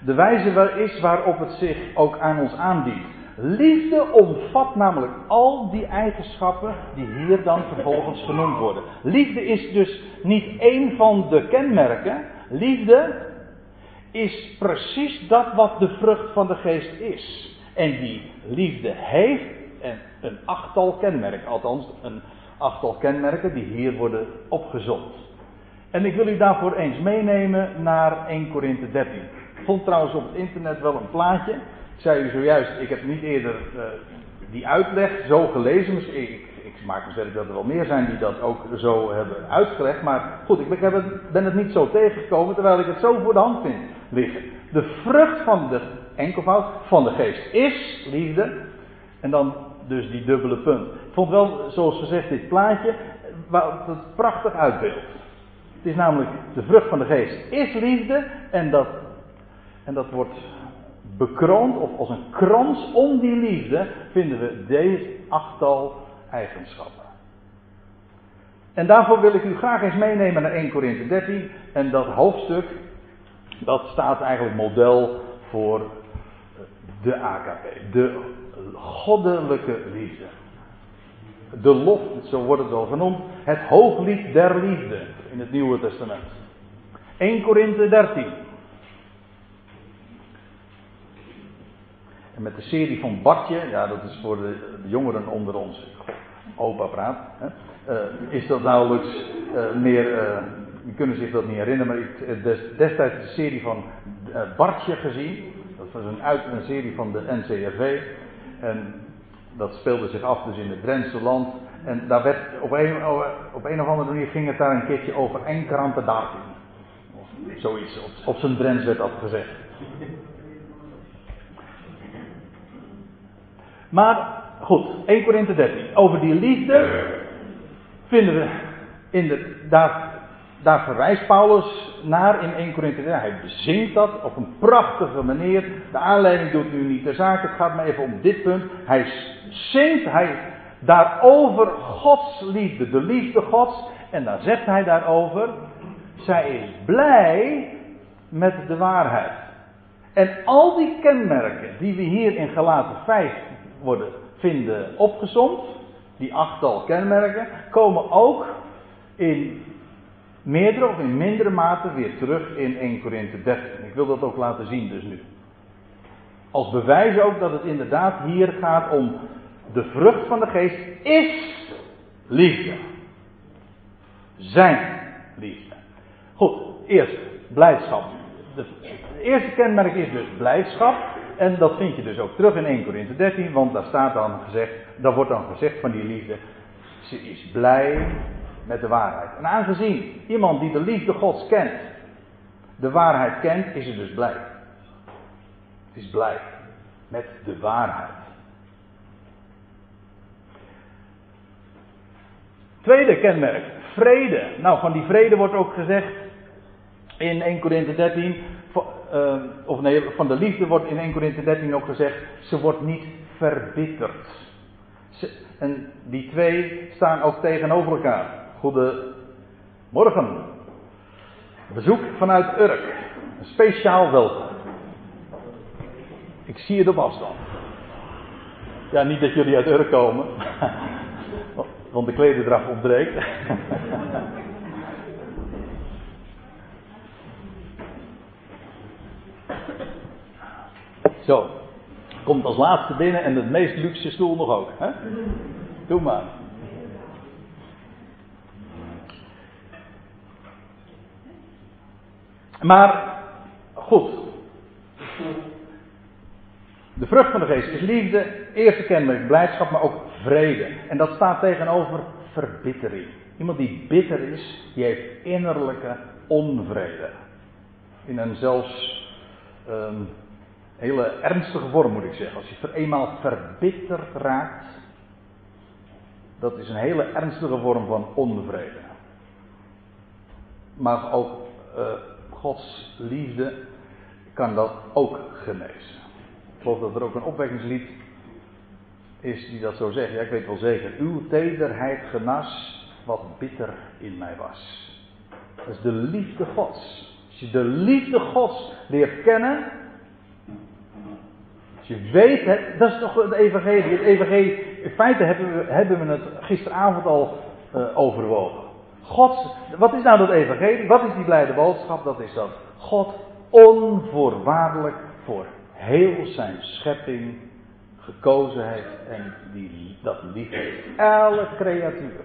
de wijze is waarop het zich ook aan ons aanbiedt. Liefde omvat namelijk al die eigenschappen die hier dan vervolgens genoemd worden. Liefde is dus niet één van de kenmerken. Liefde is precies dat wat de vrucht van de geest is. En die liefde heeft een achttal kenmerken, althans een achttal kenmerken die hier worden opgezond. En ik wil u daarvoor eens meenemen naar 1 Korinthe 13. vond trouwens op het internet wel een plaatje. Ik zei u zojuist, ik heb niet eerder uh, die uitleg zo gelezen. Misschien, ik, ik maak me sterk dat er wel meer zijn die dat ook zo hebben uitgelegd. Maar goed, ik ben het, ben het niet zo tegengekomen terwijl ik het zo voor de hand vind liggen. De vrucht van de enkelvoud van de geest is liefde. En dan dus die dubbele punt. Vond wel, zoals gezegd, dit plaatje wat het prachtig uitbeeldt. Het is namelijk de vrucht van de geest is liefde en dat, en dat wordt bekroond of als een krans om die liefde vinden we deze achttal eigenschappen. En daarvoor wil ik u graag eens meenemen naar 1 Korinthe 13 en dat hoofdstuk dat staat eigenlijk model voor de AKP, de goddelijke liefde. De lof, zo wordt het wel genoemd, het hooglied der liefde in het Nieuwe Testament. 1 Korinthe 13. En met de serie van Bartje, ja dat is voor de, jongeren onder ons, opa praat, hè, uh, is dat nauwelijks uh, meer, uh, kunnen zich dat niet herinneren, maar ik des, destijds de serie van Bartje gezien. Dat was een, uit, een serie van de NCRV. En dat speelde zich af dus in het Drentse land. En daar werd op een, op een of andere manier ging het daar een keertje over Enkrante Dartin. Zoiets, op, op zijn Drents werd dat gezegd. Maar goed, 1 Korinthe 13. Over die liefde vinden we in de, daar, daar verwijst Paulus naar in 1 Korinthe 13. Hij bezingt dat op een prachtige manier. De aanleiding doet nu niet de zaak. Het gaat me even om dit punt. Hij zingt hij daarover Gods liefde, de liefde Gods. En dan zegt hij daarover, zij is blij met de waarheid. En al die kenmerken die we hier in Galaten 5 worden, vinden opgezomd, die achttal kenmerken, komen ook in meerdere of in mindere mate weer terug in 1 Korinthe 13. Ik wil dat ook laten zien dus nu. Als bewijs ook dat het inderdaad hier gaat om de vrucht van de geest is liefde. Zijn liefde. Goed, eerst blijdschap. De, eerste kenmerk is dus blijdschap. En dat vind je dus ook terug in 1 Korinthe 13, want daar staat dan gezegd, daar wordt dan gezegd van die liefde, ze is blij met de waarheid. En aangezien iemand die de liefde Gods kent, de waarheid kent, is ze dus blij. Is blij met de waarheid. Tweede kenmerk, vrede. Nou, van die vrede wordt ook gezegd in 1 Korinthe 13, uh, of nee, van de liefde wordt in 1 Korinthe 13 ook gezegd, ze wordt niet verbitterd. en die twee staan ook tegenover elkaar. Goedemorgen. Bezoek vanuit Urk. Een speciaal welkom. Ik zie het op afstand. Ja, niet dat jullie uit Urk komen. Want de klederdracht ontbreekt. Zo. Komt als laatste binnen en de meest luxe stoel nog ook. Hè? Doe maar. Maar, goed. De vrucht van de geest is liefde, eerste kenmerk blijdschap, maar ook vrede. En dat staat tegenover verbittering. Iemand die bitter is, die heeft innerlijke onvrede. In een zelfs um, hele ernstige vorm moet ik zeggen. Als je eenmaal verbitterd raakt, dat is een hele ernstige vorm van onvrede. Maar ook uh, Gods liefde kan dat ook genezen. Ik geloof dat er ook een opwekkingslied is die dat zo zegt. Ja, ik weet wel zeker. Uw tederheid genas wat bitter in mij was. Dat is de liefde Gods. Als je de liefde Gods leert kennen. Als je weet, het, dat is toch het evangelie. Het evangelie, in feite hebben we, hebben we het gisteravond al uh, overwogen. God, wat is nou dat evangelie? Wat is die blijde boodschap? Dat is dat God onvoorwaardelijk voor heel zijn schepping gekozen heeft en die, dat lief heeft. Elke creatuur.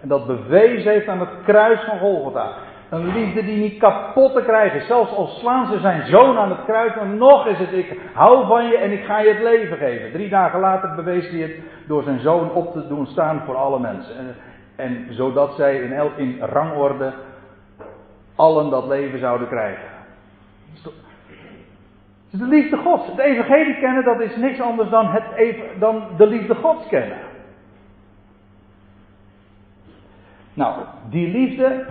En dat bewezen heeft aan het kruis van Golgotha. Een liefde die niet kapot te krijgen. Zelfs al slaan ze zijn zoon aan het kruis, dan nog is het ik hou van je en ik ga je het leven geven. Drie dagen later bewees hij het door zijn zoon op te doen staan voor alle mensen. En, en zodat zij in, rangorde allen dat leven zouden krijgen. Dus de liefde Gods. Het evangelie kennen, dat is niks anders dan, het, dan de liefde Gods kennen. Nou, die liefde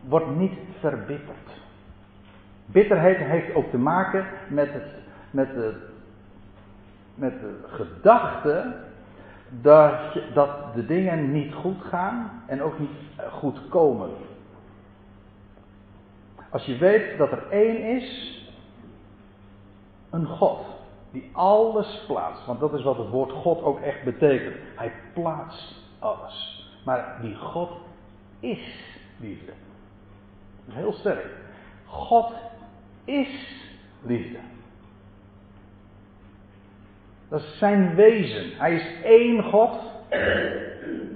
wordt niet verbitterd. Bitterheid heeft ook te maken met, het, met, de, met de gedachte dat, dat de dingen niet goed gaan en ook niet goed komen. Als je weet dat er één is, een God, die alles plaatst. Want dat is wat het woord God ook echt betekent. Hij plaatst alles. Maar die God is liefde. Heel sterk. God is liefde. Dat is zijn wezen. Hij is één God.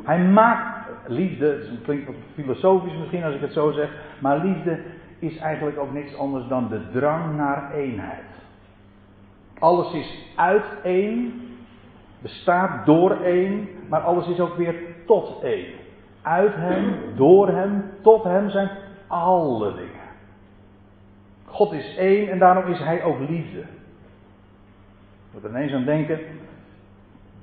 Hij maakt liefde, het klinkt filosofisch misschien als ik het zo zeg, maar liefde is eigenlijk ook niks anders dan de drang naar eenheid. Alles is uit één, bestaat door één, maar alles is ook weer tot één. Uit hem, door hem, tot hem zijn alle dingen. God is één en daarom is hij ook liefde. Ik moet er ineens aan denken,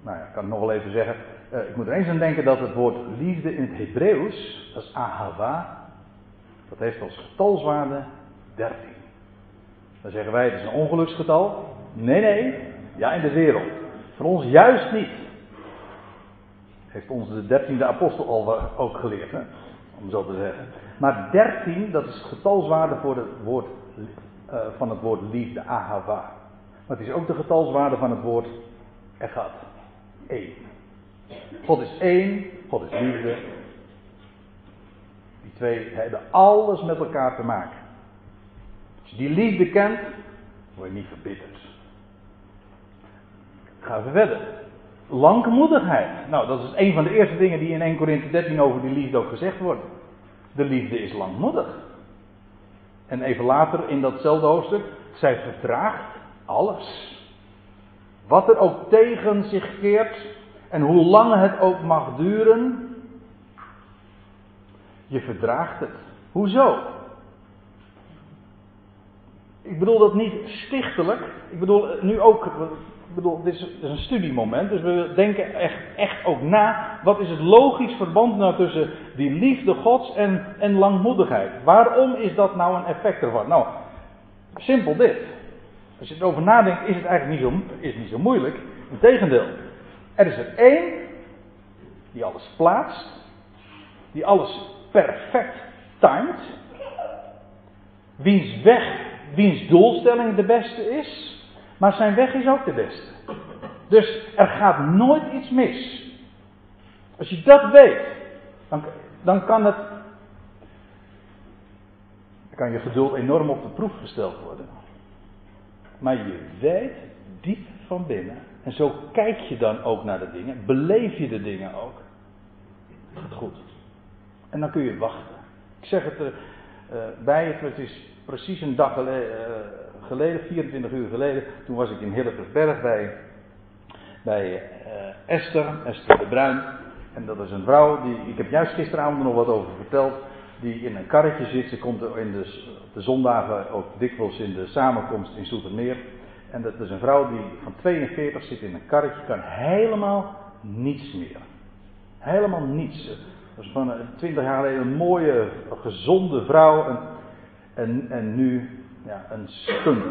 nou ja, ik kan het nog wel even zeggen. Uh, ik moet er eens aan denken dat het woord liefde in het Hebreeuws, dat is ahava, dat heeft als getalswaarde 13. Dan zeggen wij, het is een ongeluksgetal. Nee, nee, ja in de wereld. Voor ons juist niet. Heeft ons de dertiende apostel al ook geleerd, hè? om zo te zeggen. Maar 13, dat is getalswaarde voor het woord, uh, van het woord liefde, ahava. Maar het is ook de getalswaarde van het woord echad, één. God is één, God is liefde. Die twee hebben alles met elkaar te maken. Als je die liefde kent, word je niet verbitterd. Gaan we verder. Langmoedigheid. Nou, dat is een van de eerste dingen die in 1 Corinthië 13 over die liefde ook gezegd wordt. De liefde is langmoedig. En even later in datzelfde hoofdstuk, zij verdraagt alles. Wat er ook tegen zich keert en hoe lang het ook mag duren, je verdraagt het. Hoezo? Ik bedoel dat niet stichtelijk. Ik bedoel nu ook ik bedoel, dit is, een studiemoment, dus we denken echt, echt ook na. Wat is het logisch verband nou tussen die liefde Gods en, en langmoedigheid? Waarom is dat nou een effect ervan? Nou, simpel dit. Als je erover nadenkt, is het eigenlijk niet zo, is niet zo moeilijk. Integendeel, er is er één die alles plaatst, die alles perfect timed, wiens weg, wiens doelstelling de beste is. Maar zijn weg is ook de beste. Dus er gaat nooit iets mis. Als je dat weet, dan, dan kan het. Dan kan je geduld enorm op de proef gesteld worden. Maar je weet diep van binnen. En zo kijk je dan ook naar de dingen. Beleef je de dingen ook. Het gaat goed. En dan kun je wachten. Ik zeg het er uh, bij, het is precies een dag geleden. Uh, geleden, 24 uur geleden, toen was ik in Hillegersberg bij, bij Esther, Esther de Bruin. En dat is een vrouw die, ik heb juist gisteravond nog wat over verteld, die in een karretje zit. Ze komt in de, de zondagen ook dikwijls in de samenkomst in Soetermeer. En dat is een vrouw die van 42 zit in een karretje, kan helemaal niets meer. Helemaal niets. Van 20 jaar geleden een mooie, gezonde vrouw. En, en, en nu ja, een stunt.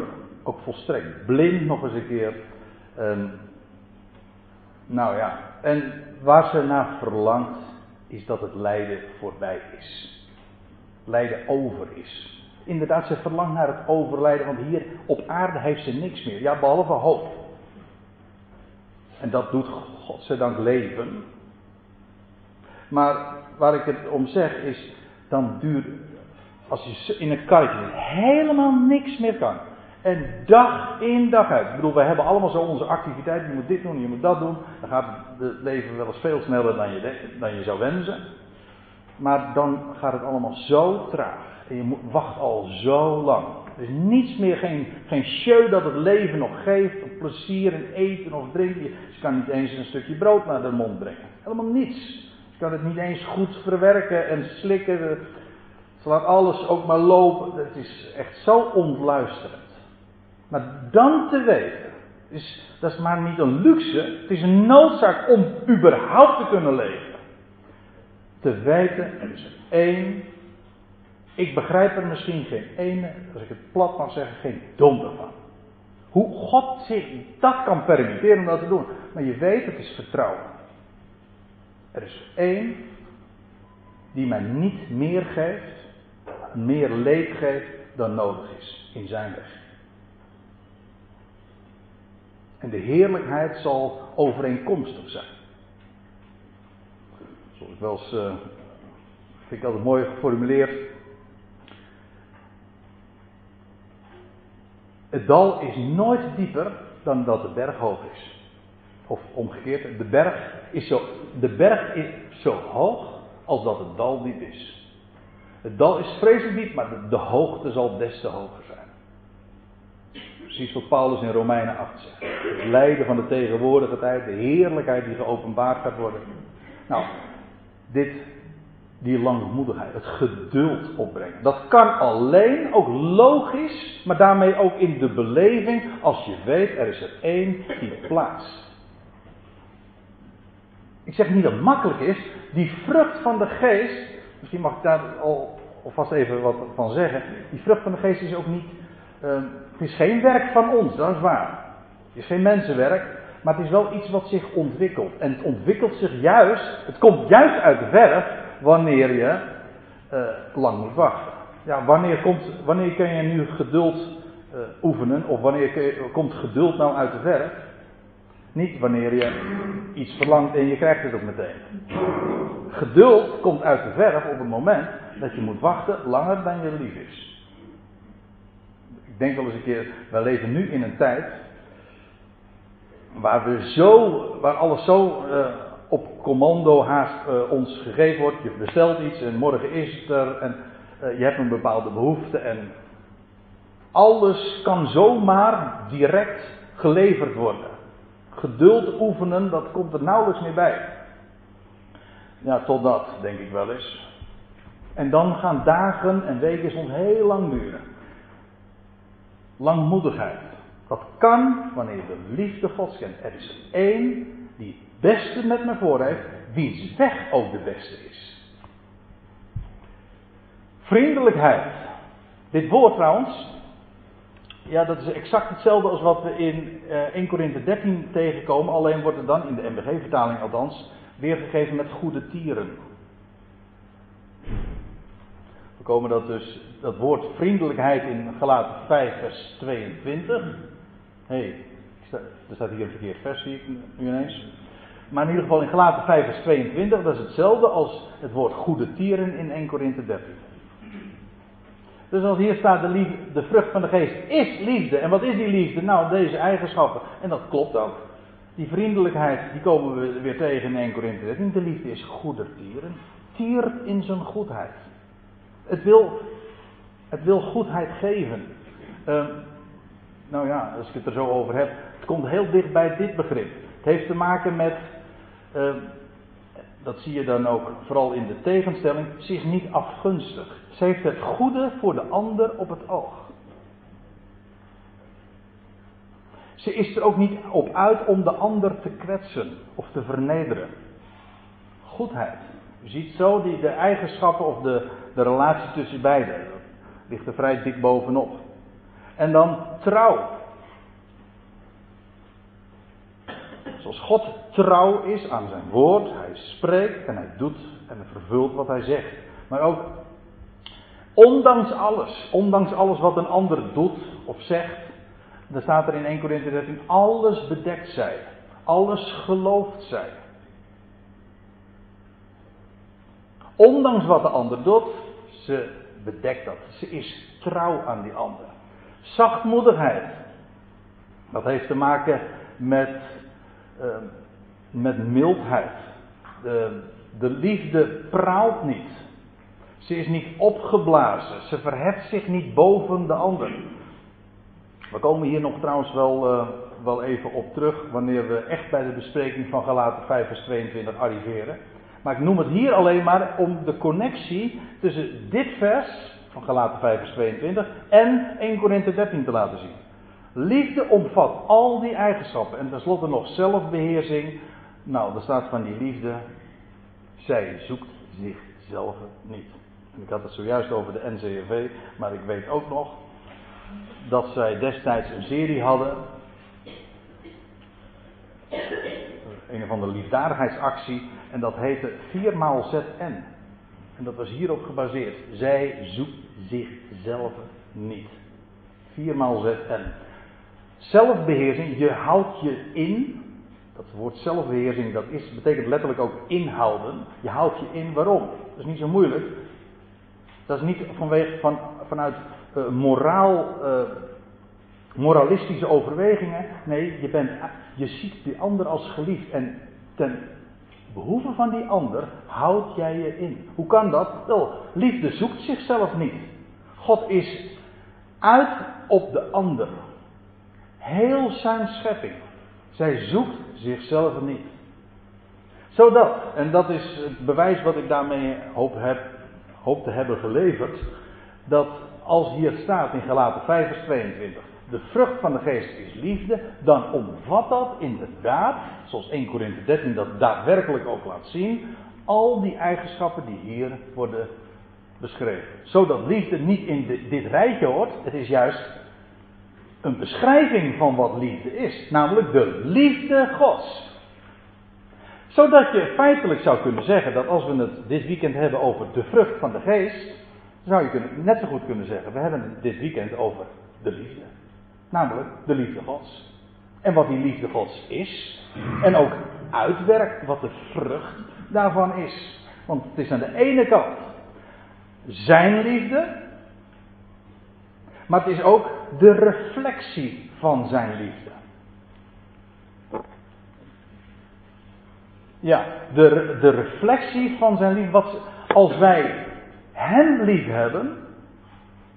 Ook volstrekt blind nog eens een keer. nou ja, en waar ze naar verlangt, is dat het lijden voorbij is. Lijden over is. Inderdaad, ze verlangt naar het overlijden, want hier op aarde heeft ze niks meer. Ja, behalve hoop. En dat doet godzijdank leven. Maar waar ik het om zeg is, dan duurt als je in een karretje helemaal niks meer kan. En dag in dag uit. Ik bedoel, wij hebben allemaal zo onze activiteiten. Je moet dit doen, je moet dat doen. Dan gaat het leven wel eens veel sneller dan je, dan je zou wensen. Maar dan gaat het allemaal zo traag. En je wacht al zo lang. Er is niets meer, geen, geen show dat het leven nog geeft. Of plezier in eten of drinken. Je kan niet eens een stukje brood naar de mond brengen. Helemaal niets. Je kan het niet eens goed verwerken en slikken. Ze laat alles ook maar lopen. Het is echt zo ontluisterend. Maar dan te weten, is, dat is maar niet een luxe. Het is een noodzaak om überhaupt te kunnen leven. Te weten, er is één ik begrijp er misschien geen ene, als ik het plat mag zeggen, geen donder van. Hoe God zich dat kan permitteren om dat te doen. Maar je weet, het is vertrouwen. Er is één die mij niet meer geeft, meer leed geeft dan nodig is in zijn weg. En de heerlijkheid zal overeenkomstig zijn. Ik wel uh, vind ik altijd mooi geformuleerd. Het dal is nooit dieper dan dat de berg hoog is. Of omgekeerd, de berg is zo, de berg is zo hoog als dat het dal diep is. Het dal is vreselijk diep, maar de, de hoogte zal des te hoger zijn. Precies wat Paulus in Romeinen 8 zegt. Het lijden van de tegenwoordige tijd, de heerlijkheid die geopenbaard gaat worden. Nou, dit die langmoedigheid, het geduld opbrengen. Dat kan alleen, ook logisch, maar daarmee ook in de beleving, als je weet, er is er één die plaatst. Ik zeg niet dat het makkelijk is, die vrucht van de geest, misschien mag ik daar al alvast even wat van zeggen, die vrucht van de geest is ook niet, uh, het is geen werk van ons, dat is waar. Het is geen mensenwerk, maar het is wel iets wat zich ontwikkelt. En het ontwikkelt zich juist, het komt juist uit de verf wanneer je uh, lang moet wachten. Ja, wanneer, komt, wanneer kun je nu geduld uh, oefenen? Of wanneer komt geduld nou uit de verf? Niet wanneer je iets verlangt en je krijgt het ook meteen. Geduld komt uit de verf op het moment dat je moet wachten langer dan je lief is. Ik denk wel eens een keer, wij leven nu in een tijd waar we zo, waar alles zo uh, op commando haast uh, ons gegeven wordt. Je bestelt iets en morgen is het er en uh, je hebt een bepaalde behoefte en alles kan zomaar direct geleverd worden. Geduld oefenen, dat komt er nauwelijks meer bij. Ja, tot dat, denk ik wel eens. En dan gaan dagen en weken soms heel lang duren. Langmoedigheid. Dat kan wanneer je de liefde Gods kent. Er is één die beste met me voor heeft, wiens weg ook de beste is. Vriendelijkheid. Dit woord trouwens, ja, dat is exact hetzelfde als wat we in uh, 1 Korinthe 13 tegenkomen, alleen wordt het dan in de MBG-vertaling althans weergegeven met goede tieren. We komen dat dus, dat woord vriendelijkheid in Galaten 5 vers 22. Hey, er staat hier een verkeerd vers, zie ik nu ineens. Maar in ieder geval in Galaten 5 vers 22, dat is hetzelfde als het woord goede tieren in 1 Korinthe 13. Dus als hier staat de, liefde, de vrucht van de geest is liefde. En wat is die liefde? Nou, deze eigenschappen. En dat klopt ook. Die vriendelijkheid, die komen we weer tegen in 1 Korinthe 13. De liefde is goede tieren. Tiert in zijn goedheid. Het wil, het wil goedheid geven. Uh, nou ja, als ik het er zo over heb. Het komt heel dicht bij dit begrip. Het heeft te maken met uh, dat zie je dan ook vooral in de tegenstelling, is niet afgunstig. Ze heeft het goede voor de ander op het oog. Ze is er ook niet op uit om de ander te kwetsen of te vernederen. Goedheid. Je ziet zo die, de eigenschappen of de, de relatie tussen beiden. Dat ligt er vrij dik bovenop. En dan trouw. Zoals God trouw is aan zijn woord, hij spreekt en hij doet en hij vervult wat hij zegt. Maar ook, ondanks alles, ondanks alles wat een ander doet of zegt, dan staat er in 1 Corinthië 13, alles bedekt zij, alles gelooft zij. Ondanks wat de ander doet, ze bedekt dat. Ze is trouw aan die ander. Zachtmoedigheid. Dat heeft te maken met Ehm, met mildheid. De, de liefde praalt niet. Ze is niet opgeblazen. Ze verheft zich niet boven de ander. We komen hier nog trouwens wel, uh, wel even op terug wanneer we echt bij de bespreking van Galaten 5 vers 22 arriveren. Maar ik noem het hier alleen maar om de connectie tussen dit vers van Galaten 5 vers 22 en 1 Korinthe 13 te laten zien. Liefde omvat al die eigenschappen en tenslotte nog zelfbeheersing. Nou, er staat van die liefde, zij zoekt zichzelf niet. En ik had het zojuist over de NCRV, maar ik weet ook nog dat zij destijds een serie hadden. Een of andere liefdadigheidsactie. En dat heette 4 maal ZN. En dat was hierop gebaseerd. Zij zoekt zichzelf niet. 4 maal ZN. Zelfbeheersing, je houdt je in. Dat woord zelfbeheersing, dat is, betekent letterlijk ook inhouden. Je houdt je in, waarom? Dat is niet zo moeilijk. Dat is niet vanwege, van, vanuit uh, moraal, uh, moralistische overwegingen. Nee, je, bent, je ziet die ander als geliefd. En ten behoeve van die ander houd jij je in. Hoe kan dat? Wel, liefde zoekt zichzelf niet. God is uit op de ander. Heel zijn schepping. Zij zoekt zichzelf niet. Zodat, en dat is het bewijs wat ik daarmee hoop, heb, hoop te hebben geleverd, dat als hier staat in Galaten 5 vers 22, de vrucht van de geest is liefde, dan omvat dat inderdaad, zoals 1 Korinthe 13 dat daadwerkelijk ook laat zien, al die eigenschappen die hier worden beschreven. Zodat liefde niet in dit rijtje hoort, het is juist een beschrijving van wat liefde is, namelijk de liefde Gods. Zodat je feitelijk zou kunnen zeggen dat als we het dit weekend hebben over de vrucht van de geest, zou je net zo goed kunnen zeggen, we hebben het dit weekend over de liefde. Namelijk de liefde Gods. En wat die liefde Gods is. En ook uitwerkt wat de vrucht daarvan is. Want het is aan de ene kant zijn liefde. Maar het is ook de reflectie van zijn liefde. Ja, de, de reflectie van zijn liefde. Als wij hem lief hebben.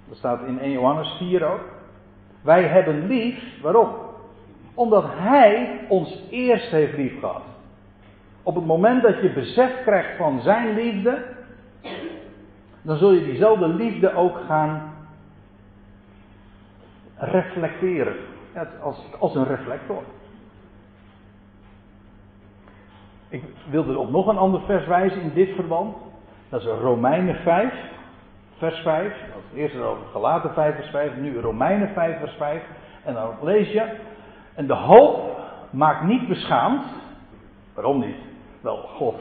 Dat staat in 1 Johannes 4 ook. Wij hebben lief, waarom? Omdat Hij ons eerst heeft lief gehad. Op het moment dat je besef krijgt van Zijn liefde, dan zul je diezelfde liefde ook gaan reflecteren. Als, als een reflector. Ik wilde op nog een ander vers wijzen in dit verband. Dat is Romeinen 5, vers 5. Eerst over Galaten 5, vers 5. Nu Romeinen 5, vers 5. En dan lees je. En de hoop maakt niet beschaamd. Waarom niet? Wel, God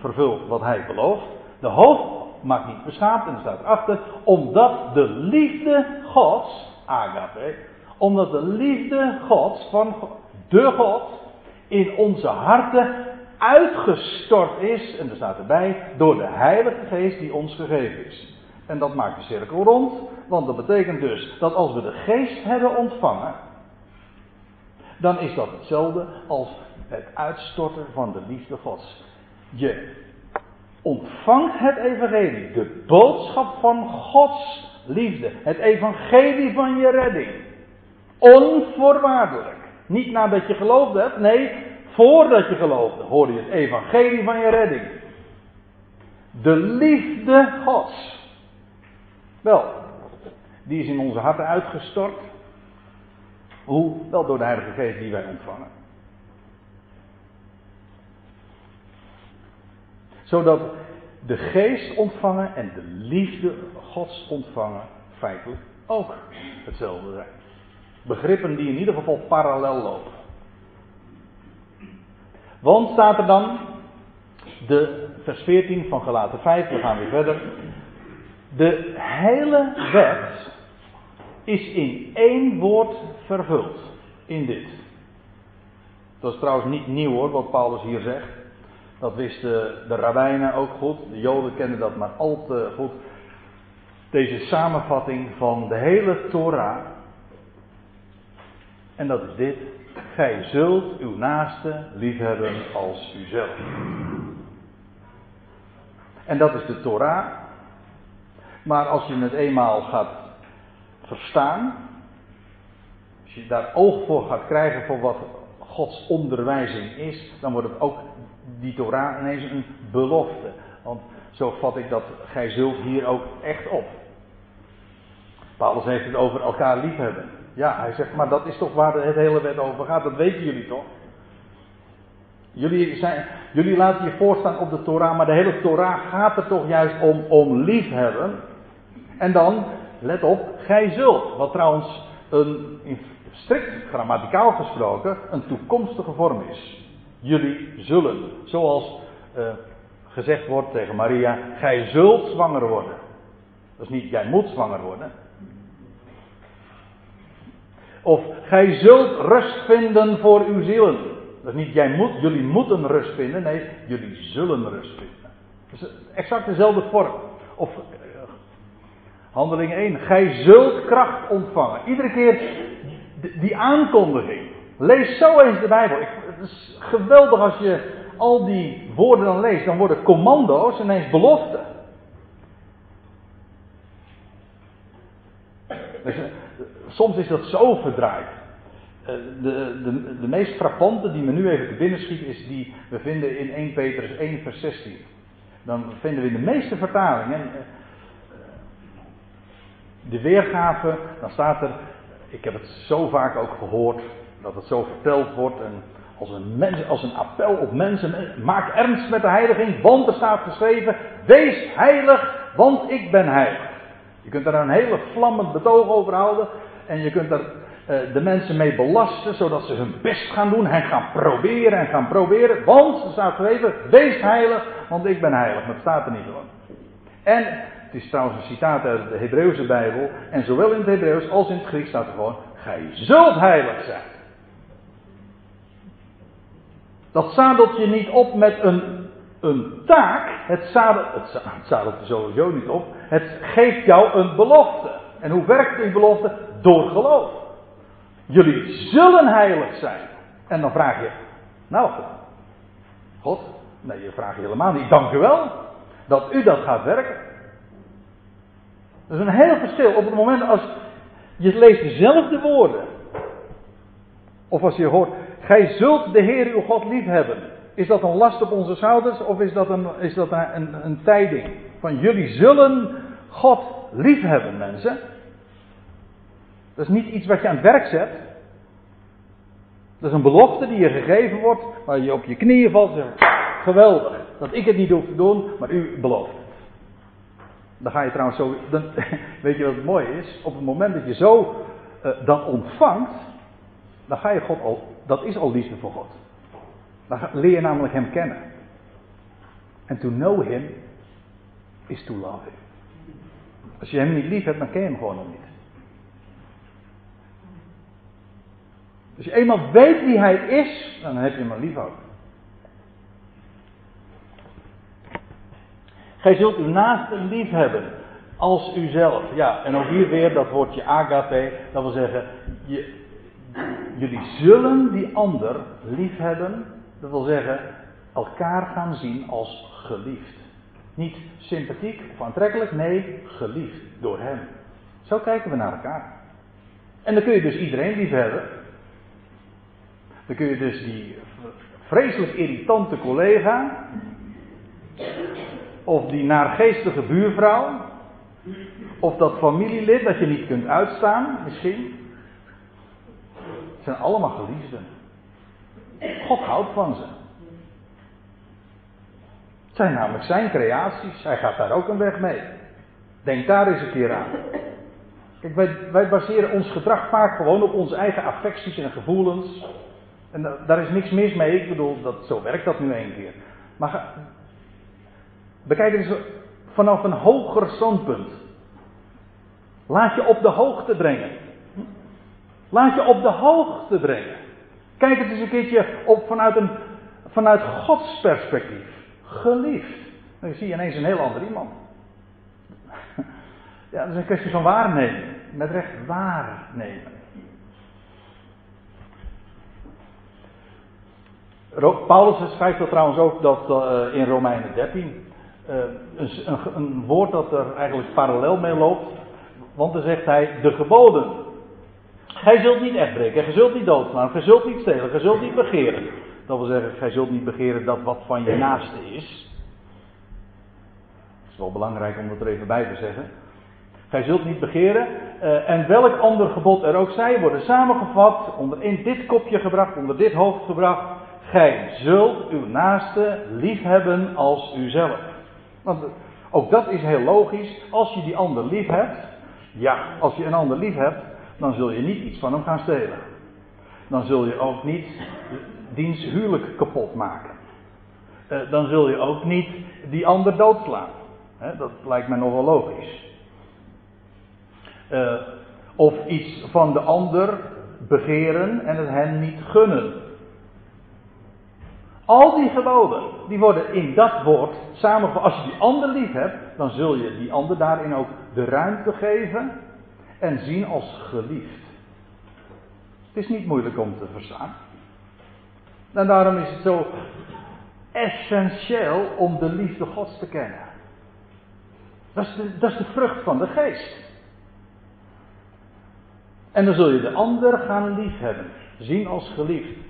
vervult wat hij belooft. De hoop maakt niet beschaamd. En staat erachter. Omdat de liefde Gods, agape. Omdat de liefde Gods van de God in onze harten uitgestort is, en er staat erbij, door de Heilige Geest die ons gegeven is. En dat maakt de cirkel rond, want dat betekent dus dat als we de Geest hebben ontvangen, dan is dat hetzelfde als het uitstorten van de liefde Gods. Je ontvangt het Evangelie, de boodschap van Gods liefde, het Evangelie van je redding. Onvoorwaardelijk. Niet nadat je geloofd hebt, nee, Voordat je geloofde, hoorde je het evangelie van je redding. De liefde Gods. Wel, die is in onze harten uitgestort. Hoe? Wel door de Heilige Geest die wij ontvangen. Zodat de geest ontvangen en de liefde Gods ontvangen feitelijk ook hetzelfde zijn. Begrippen die in ieder geval parallel lopen. Want staat er dan, de vers 14 van Galaten 5, we gaan weer verder. De hele wet is in één woord vervuld. In dit. Dat is trouwens niet nieuw hoor, wat Paulus hier zegt. Dat wisten de rabbijnen ook goed. De joden kenden dat maar al te goed. Deze samenvatting van de hele Torah. En dat is dit. Gij zult uw naaste liefhebben als uzelf. En dat is de Torah. Maar als je het eenmaal gaat verstaan, als je daar oog voor gaat krijgen voor wat Gods onderwijzing is, dan wordt het ook die Torah ineens een belofte. Want zo vat ik dat gij zult hier ook echt op. Paulus heeft het over elkaar liefhebben. Ja, hij zegt, maar dat is toch waar het hele wet over gaat, dat weten jullie toch? Jullie, zijn, jullie laten je voorstaan op de Torah, maar de hele Torah gaat er toch juist om, om liefhebben. En dan, let op, gij zult. Wat trouwens een, strikt grammaticaal gesproken, een toekomstige vorm is. Jullie zullen. Zoals uh, gezegd wordt tegen Maria, gij zult zwanger worden. Dat is niet, jij moet zwanger worden. Of gij zult rust vinden voor uw zielen. Dat is niet jij moet, jullie moeten rust vinden. Nee, jullie zullen rust vinden. Dat is exact dezelfde vorm. Of handeling 1. Gij zult kracht ontvangen. Iedere keer die aankondiging. Lees zo eens de Bijbel. Het is geweldig als je al die woorden dan leest. Dan worden commando's ineens beloften. Dus, eh, soms is dat zo verdraaid. Eh, de, de, de meest frappante die me nu even te binnen schiet is die we vinden in 1 Petrus 1 vers 16. Dan vinden we in de meeste vertalingen eh, de weergave, dan staat er ik heb het zo vaak ook gehoord dat het zo verteld wordt. En als een, mens, als een appel op mensen. Maak ernst met de heiliging, want er staat geschreven: Wees heilig, want ik ben heilig. Je kunt daar een hele vlammend betoog over houden. En je kunt er uh, de mensen mee belasten, zodat ze hun best gaan doen en gaan proberen en gaan proberen. Want er staat geschreven: Wees heilig, want ik ben heilig. Maar het staat er niet hoor. En het is trouwens een citaat uit de Hebreeuwse Bijbel. En zowel in het Hebreeuws als in het Grieks staat er gewoon: Gij zult heilig zijn. Dat zadelt je niet op met een, een taak. Het zadelt, het, je sowieso niet op. Het geeft jou een belofte. En hoe werkt die belofte? Door geloof. Jullie zullen heilig zijn. En dan vraag je: Nou, God, nee, je vraagt helemaal niet. Dank u wel dat u dat gaat werken. Dat is een heel verschil. Op het moment als je leest dezelfde woorden. Of als je hoort, gij zult de Heer uw God lief hebben. Is dat een last op onze schouders of is dat een, is dat een, een, een tijding? Van jullie zullen God lief hebben, mensen. Dat is niet iets wat je aan het werk zet. Dat is een belofte die je gegeven wordt, waar je op je knieën valt en zegt, geweldig, dat ik het niet hoef te doen, maar u belooft. Dan ga je trouwens zo. Dan, weet je wat het mooie is? Op het moment dat je zo uh, dan ontvangt. Dan ga je God al. Dat is al liefde voor God. Dan leer je namelijk Hem kennen. En to know Him is to love Him. Als je Hem niet lief hebt, dan ken je Hem gewoon nog niet. Als je eenmaal weet wie Hij is, dan heb je Hem lief ook. Gij zult uw naaste lief hebben als uzelf. Ja, en ook hier weer dat woordje agape. Dat wil zeggen, je, jullie zullen die ander lief hebben. Dat wil zeggen, elkaar gaan zien als geliefd. Niet sympathiek of aantrekkelijk, nee, geliefd door hem. Zo kijken we naar elkaar. En dan kun je dus iedereen lief hebben. Dan kun je dus die vreselijk irritante collega of die naargeestige buurvrouw. Of dat familielid dat je niet kunt uitstaan, misschien. Het zijn allemaal geliefden. God houdt van ze. Het zijn namelijk zijn creaties. Hij gaat daar ook een weg mee. Denk daar eens een keer aan. Kijk, wij, wij baseren ons gedrag vaak gewoon op onze eigen affecties en gevoelens. En daar is niks mis mee. Ik bedoel, dat, zo werkt dat nu een keer. Maar Bekijk eens vanaf een hoger standpunt. Laat je op de hoogte brengen. Laat je op de hoogte brengen. Kijk het eens een keertje op vanuit, een, vanuit Gods perspectief. Geliefd. Dan zie je ineens een heel ander iemand. Ja, dat is een kwestie van waarnemen. Met recht waarnemen. Paulus schrijft dat trouwens ook dat, uh, in Romeinen 13. Uh, een, een, woord dat er eigenlijk parallel mee loopt. Want dan zegt hij de geboden. Gij zult niet echt breken, gij zult niet doodslaan, gij zult niet stelen, gij zult niet begeren. Dat wil zeggen, gij zult niet begeren dat wat van je naaste is. Het is wel belangrijk om dat er even bij te zeggen. Gij zult niet begeren. Uh, en welk ander gebod er ook zij, worden samengevat, onder in dit kopje gebracht, onder dit hoofd gebracht. Gij zult uw naaste liefhebben als uzelf. Want ook dat is heel logisch. Als je die ander lief hebt, ja, als je een ander lief hebt, dan zul je niet iets van hem gaan stelen. Dan zul je ook niet diens huwelijk kapot maken. Uh, dan zul je ook niet die ander doodslaan. Dat lijkt mij nog wel logisch. Uh, of iets van de ander begeren en het hen niet gunnen. Al die geboden, die worden in dat woord samengevat. Als je die ander lief hebt, dan zul je die ander daarin ook de ruimte geven en zien als geliefd. Het is niet moeilijk om te verstaan. En daarom is het zo essentieel om de liefde Gods te kennen. Dat is de, dat is de vrucht van de geest. En dan zul je de ander gaan liefhebben, zien als geliefd.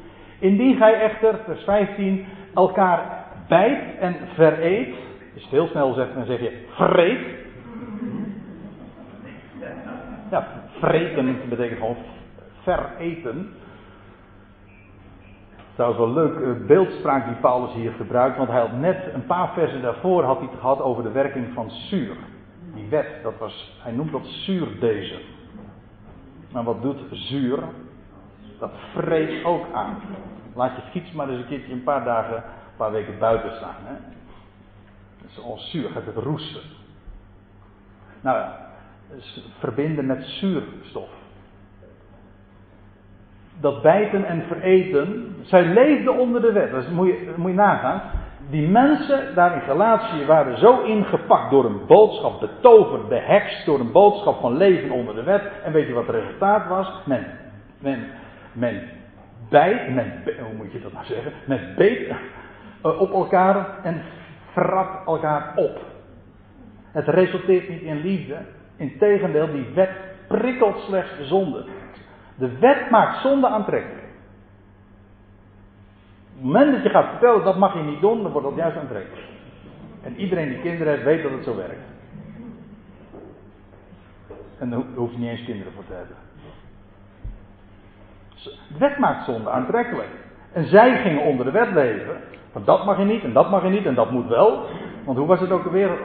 Indien gij echter, vers 15, elkaar bijt en vereet, als je het heel snel zegt, dan zeg je vreet. Ja, vreten betekent gewoon vereten. Trouwens wel leuk uh, beeldspraak die Paulus hier gebruikt, want hij had net een paar versen daarvoor had hij het gehad over de werking van zuur. Die wet, dat was, hij noemt dat zuurdezen. Maar wat doet zuur? Dat vreet ook aan. Laat je fiets maar eens een keertje een paar dagen, een paar weken buiten staan. Hè? Dat is al zuur, gaat het roesten. Nou ja, verbinden met zuurstof. Dat bijten en vereten, zij leefden onder de wet. Dat moet je, moet je nagaan. Die mensen daar in Galatië waren zo ingepakt door een boodschap, betoverd, behekst door een boodschap van leven onder de wet. En weet je wat het resultaat was? Men, men, men bijt, men, hoe moet je dat nou zeggen? Men beet eh, op elkaar en vrat elkaar op. Het resulteert niet in liefde. Integendeel, die wet prikkelt slechts de zonde. De wet maakt zonde aantrekkelijk. Op het moment dat je gaat vertellen dat mag je niet doen, dan wordt dat juist aantrekkelijk. En iedereen die kinderen heeft, weet dat het zo werkt. En daar hoef je niet eens kinderen voor te hebben. De wet maakt zonde aantrekkelijk. En zij gingen onder de wet leven. Want dat mag je niet, en dat mag je niet, en dat moet wel. Want hoe was het ook alweer?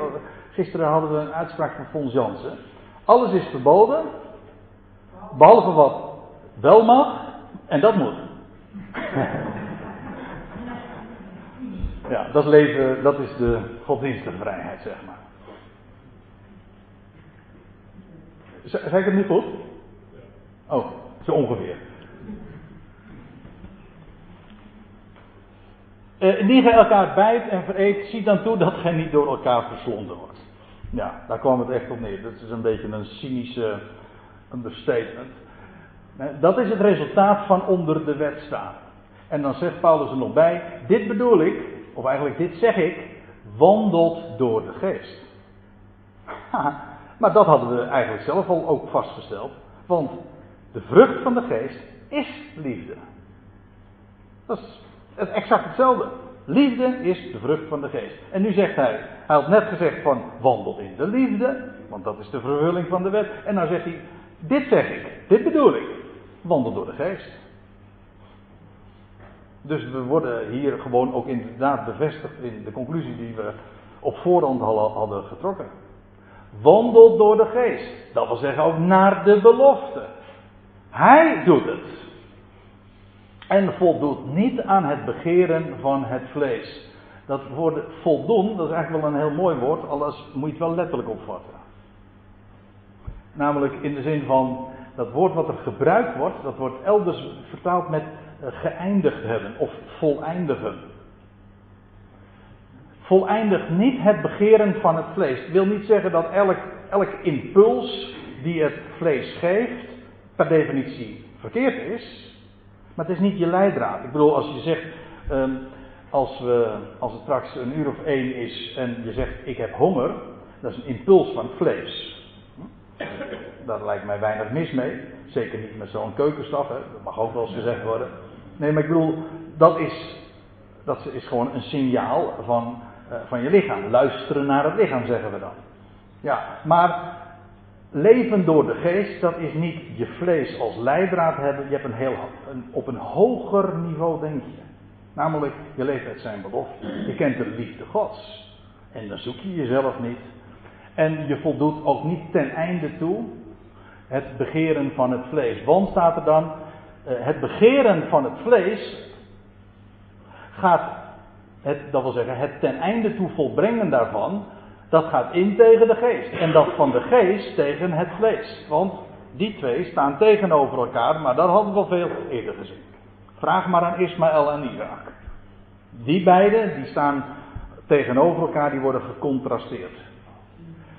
Gisteren hadden we een uitspraak van Fons Jansen. Alles is verboden, behalve wat wel mag, en dat moet. ja, dat leven, dat is de godsdienstige vrijheid, zeg maar. Zeg ik het nu goed? Oh, zo ongeveer. Uh, indien gij elkaar bijt en vereet, zie dan toe dat gij niet door elkaar verslonden wordt. Ja, daar kwam het echt op neer. Dat is een beetje een cynische understatement. Dat is het resultaat van onder de wet staan. En dan zegt Paulus er nog bij: Dit bedoel ik, of eigenlijk dit zeg ik, wandelt door de geest. maar dat hadden we eigenlijk zelf al ook vastgesteld. Want de vrucht van de geest is liefde. Dat is het exact hetzelfde. Liefde is de vrucht van de geest. En nu zegt hij, hij had net gezegd van wandel in de liefde, want dat is de vervulling van de wet. En nou zegt hij, dit zeg ik, dit bedoel ik, wandel door de geest. Dus we worden hier gewoon ook inderdaad bevestigd in de conclusie die we op voorhand hadden getrokken. Wandel door de geest. Dat wil zeggen ook naar de belofte. Hij doet het. En voldoet niet aan het begeren van het vlees. Dat woord voldoen, dat is eigenlijk wel een heel mooi woord, alles moet je het wel letterlijk opvatten. Namelijk in de zin van, dat woord wat er gebruikt wordt, dat wordt elders vertaald met eh, geëindigd hebben of voleindigen. Voleindigt niet het begeren van het vlees. Het wil niet zeggen dat elk, elk impuls die het vlees geeft, per definitie verkeerd is. Maar het is niet je leidraad. Ik bedoel, als je zegt, um, als, we, als het straks een uur of één is en je zegt ik heb honger, dat is een impuls van het vlees. Daar lijkt mij weinig mis mee. Zeker niet met zo'n keukenstaf, hè. dat mag ook wel eens gezegd worden. Nee, maar ik bedoel, dat is, dat is gewoon een signaal van, uh, van je lichaam. Luisteren naar het lichaam, zeggen we dan. Ja, maar leven door de geest, dat is niet je vlees als leidraad hebben. Je hebt een heel, op een hoger niveau denk je. Namelijk, je leeft uit zijn belofte. Je kent de liefde Gods. En dan zoek je jezelf niet. En je voldoet ook niet ten einde toe het begeren van het vlees. Want staat er dan, eh, het begeren van het vlees gaat, het, dat wil zeggen, het ten einde toe volbrengen daarvan, dat gaat in tegen de geest. En dat van de geest tegen het vlees. Want die twee staan tegenover elkaar, maar dat hadden we al veel eerder gezien. Vraag maar aan Ismaël en Isaac. Die beiden, die staan tegenover elkaar, die worden gecontrasteerd.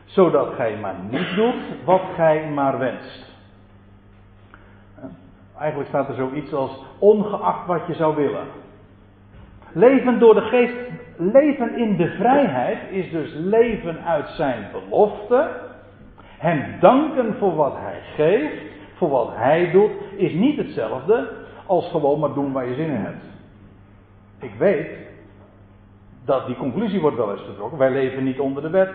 Zodat gij maar niet doet wat gij maar wenst. Eigenlijk staat er zoiets als ongeacht wat je zou willen. Leven door de geest, leven in de vrijheid is dus leven uit zijn belofte. Hem danken voor wat hij geeft, voor wat hij doet, is niet hetzelfde als gewoon maar doen waar je zin in hebt. Ik weet dat die conclusie wordt wel eens getrokken. Wij leven niet onder de wet.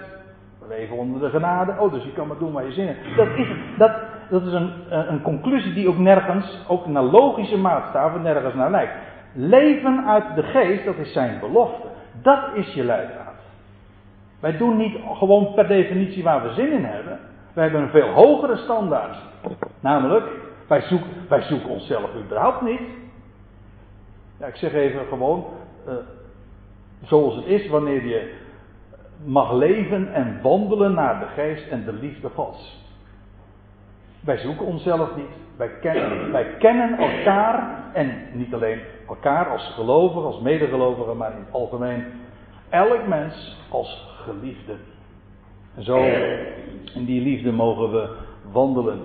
We leven onder de genade. Oh, dus je kan maar doen waar je zin in hebt. Dat is, dat, dat is een, een conclusie die ook nergens, ook naar logische maatstaven, nergens naar lijkt. Leven uit de geest, dat is zijn belofte. Dat is je leidraad. Wij doen niet gewoon per definitie waar we zin in hebben. Wij hebben een veel hogere standaard. Namelijk, wij zoeken, wij zoeken onszelf überhaupt niet. Ja, ik zeg even gewoon, uh, zoals het is wanneer je mag leven en wandelen naar de geest en de liefde Gods. Wij zoeken onszelf niet. Wij kennen, wij kennen elkaar en niet alleen elkaar als gelovigen, als medegelovigen, maar in het algemeen elk mens als geliefde. En zo in die liefde mogen we wandelen.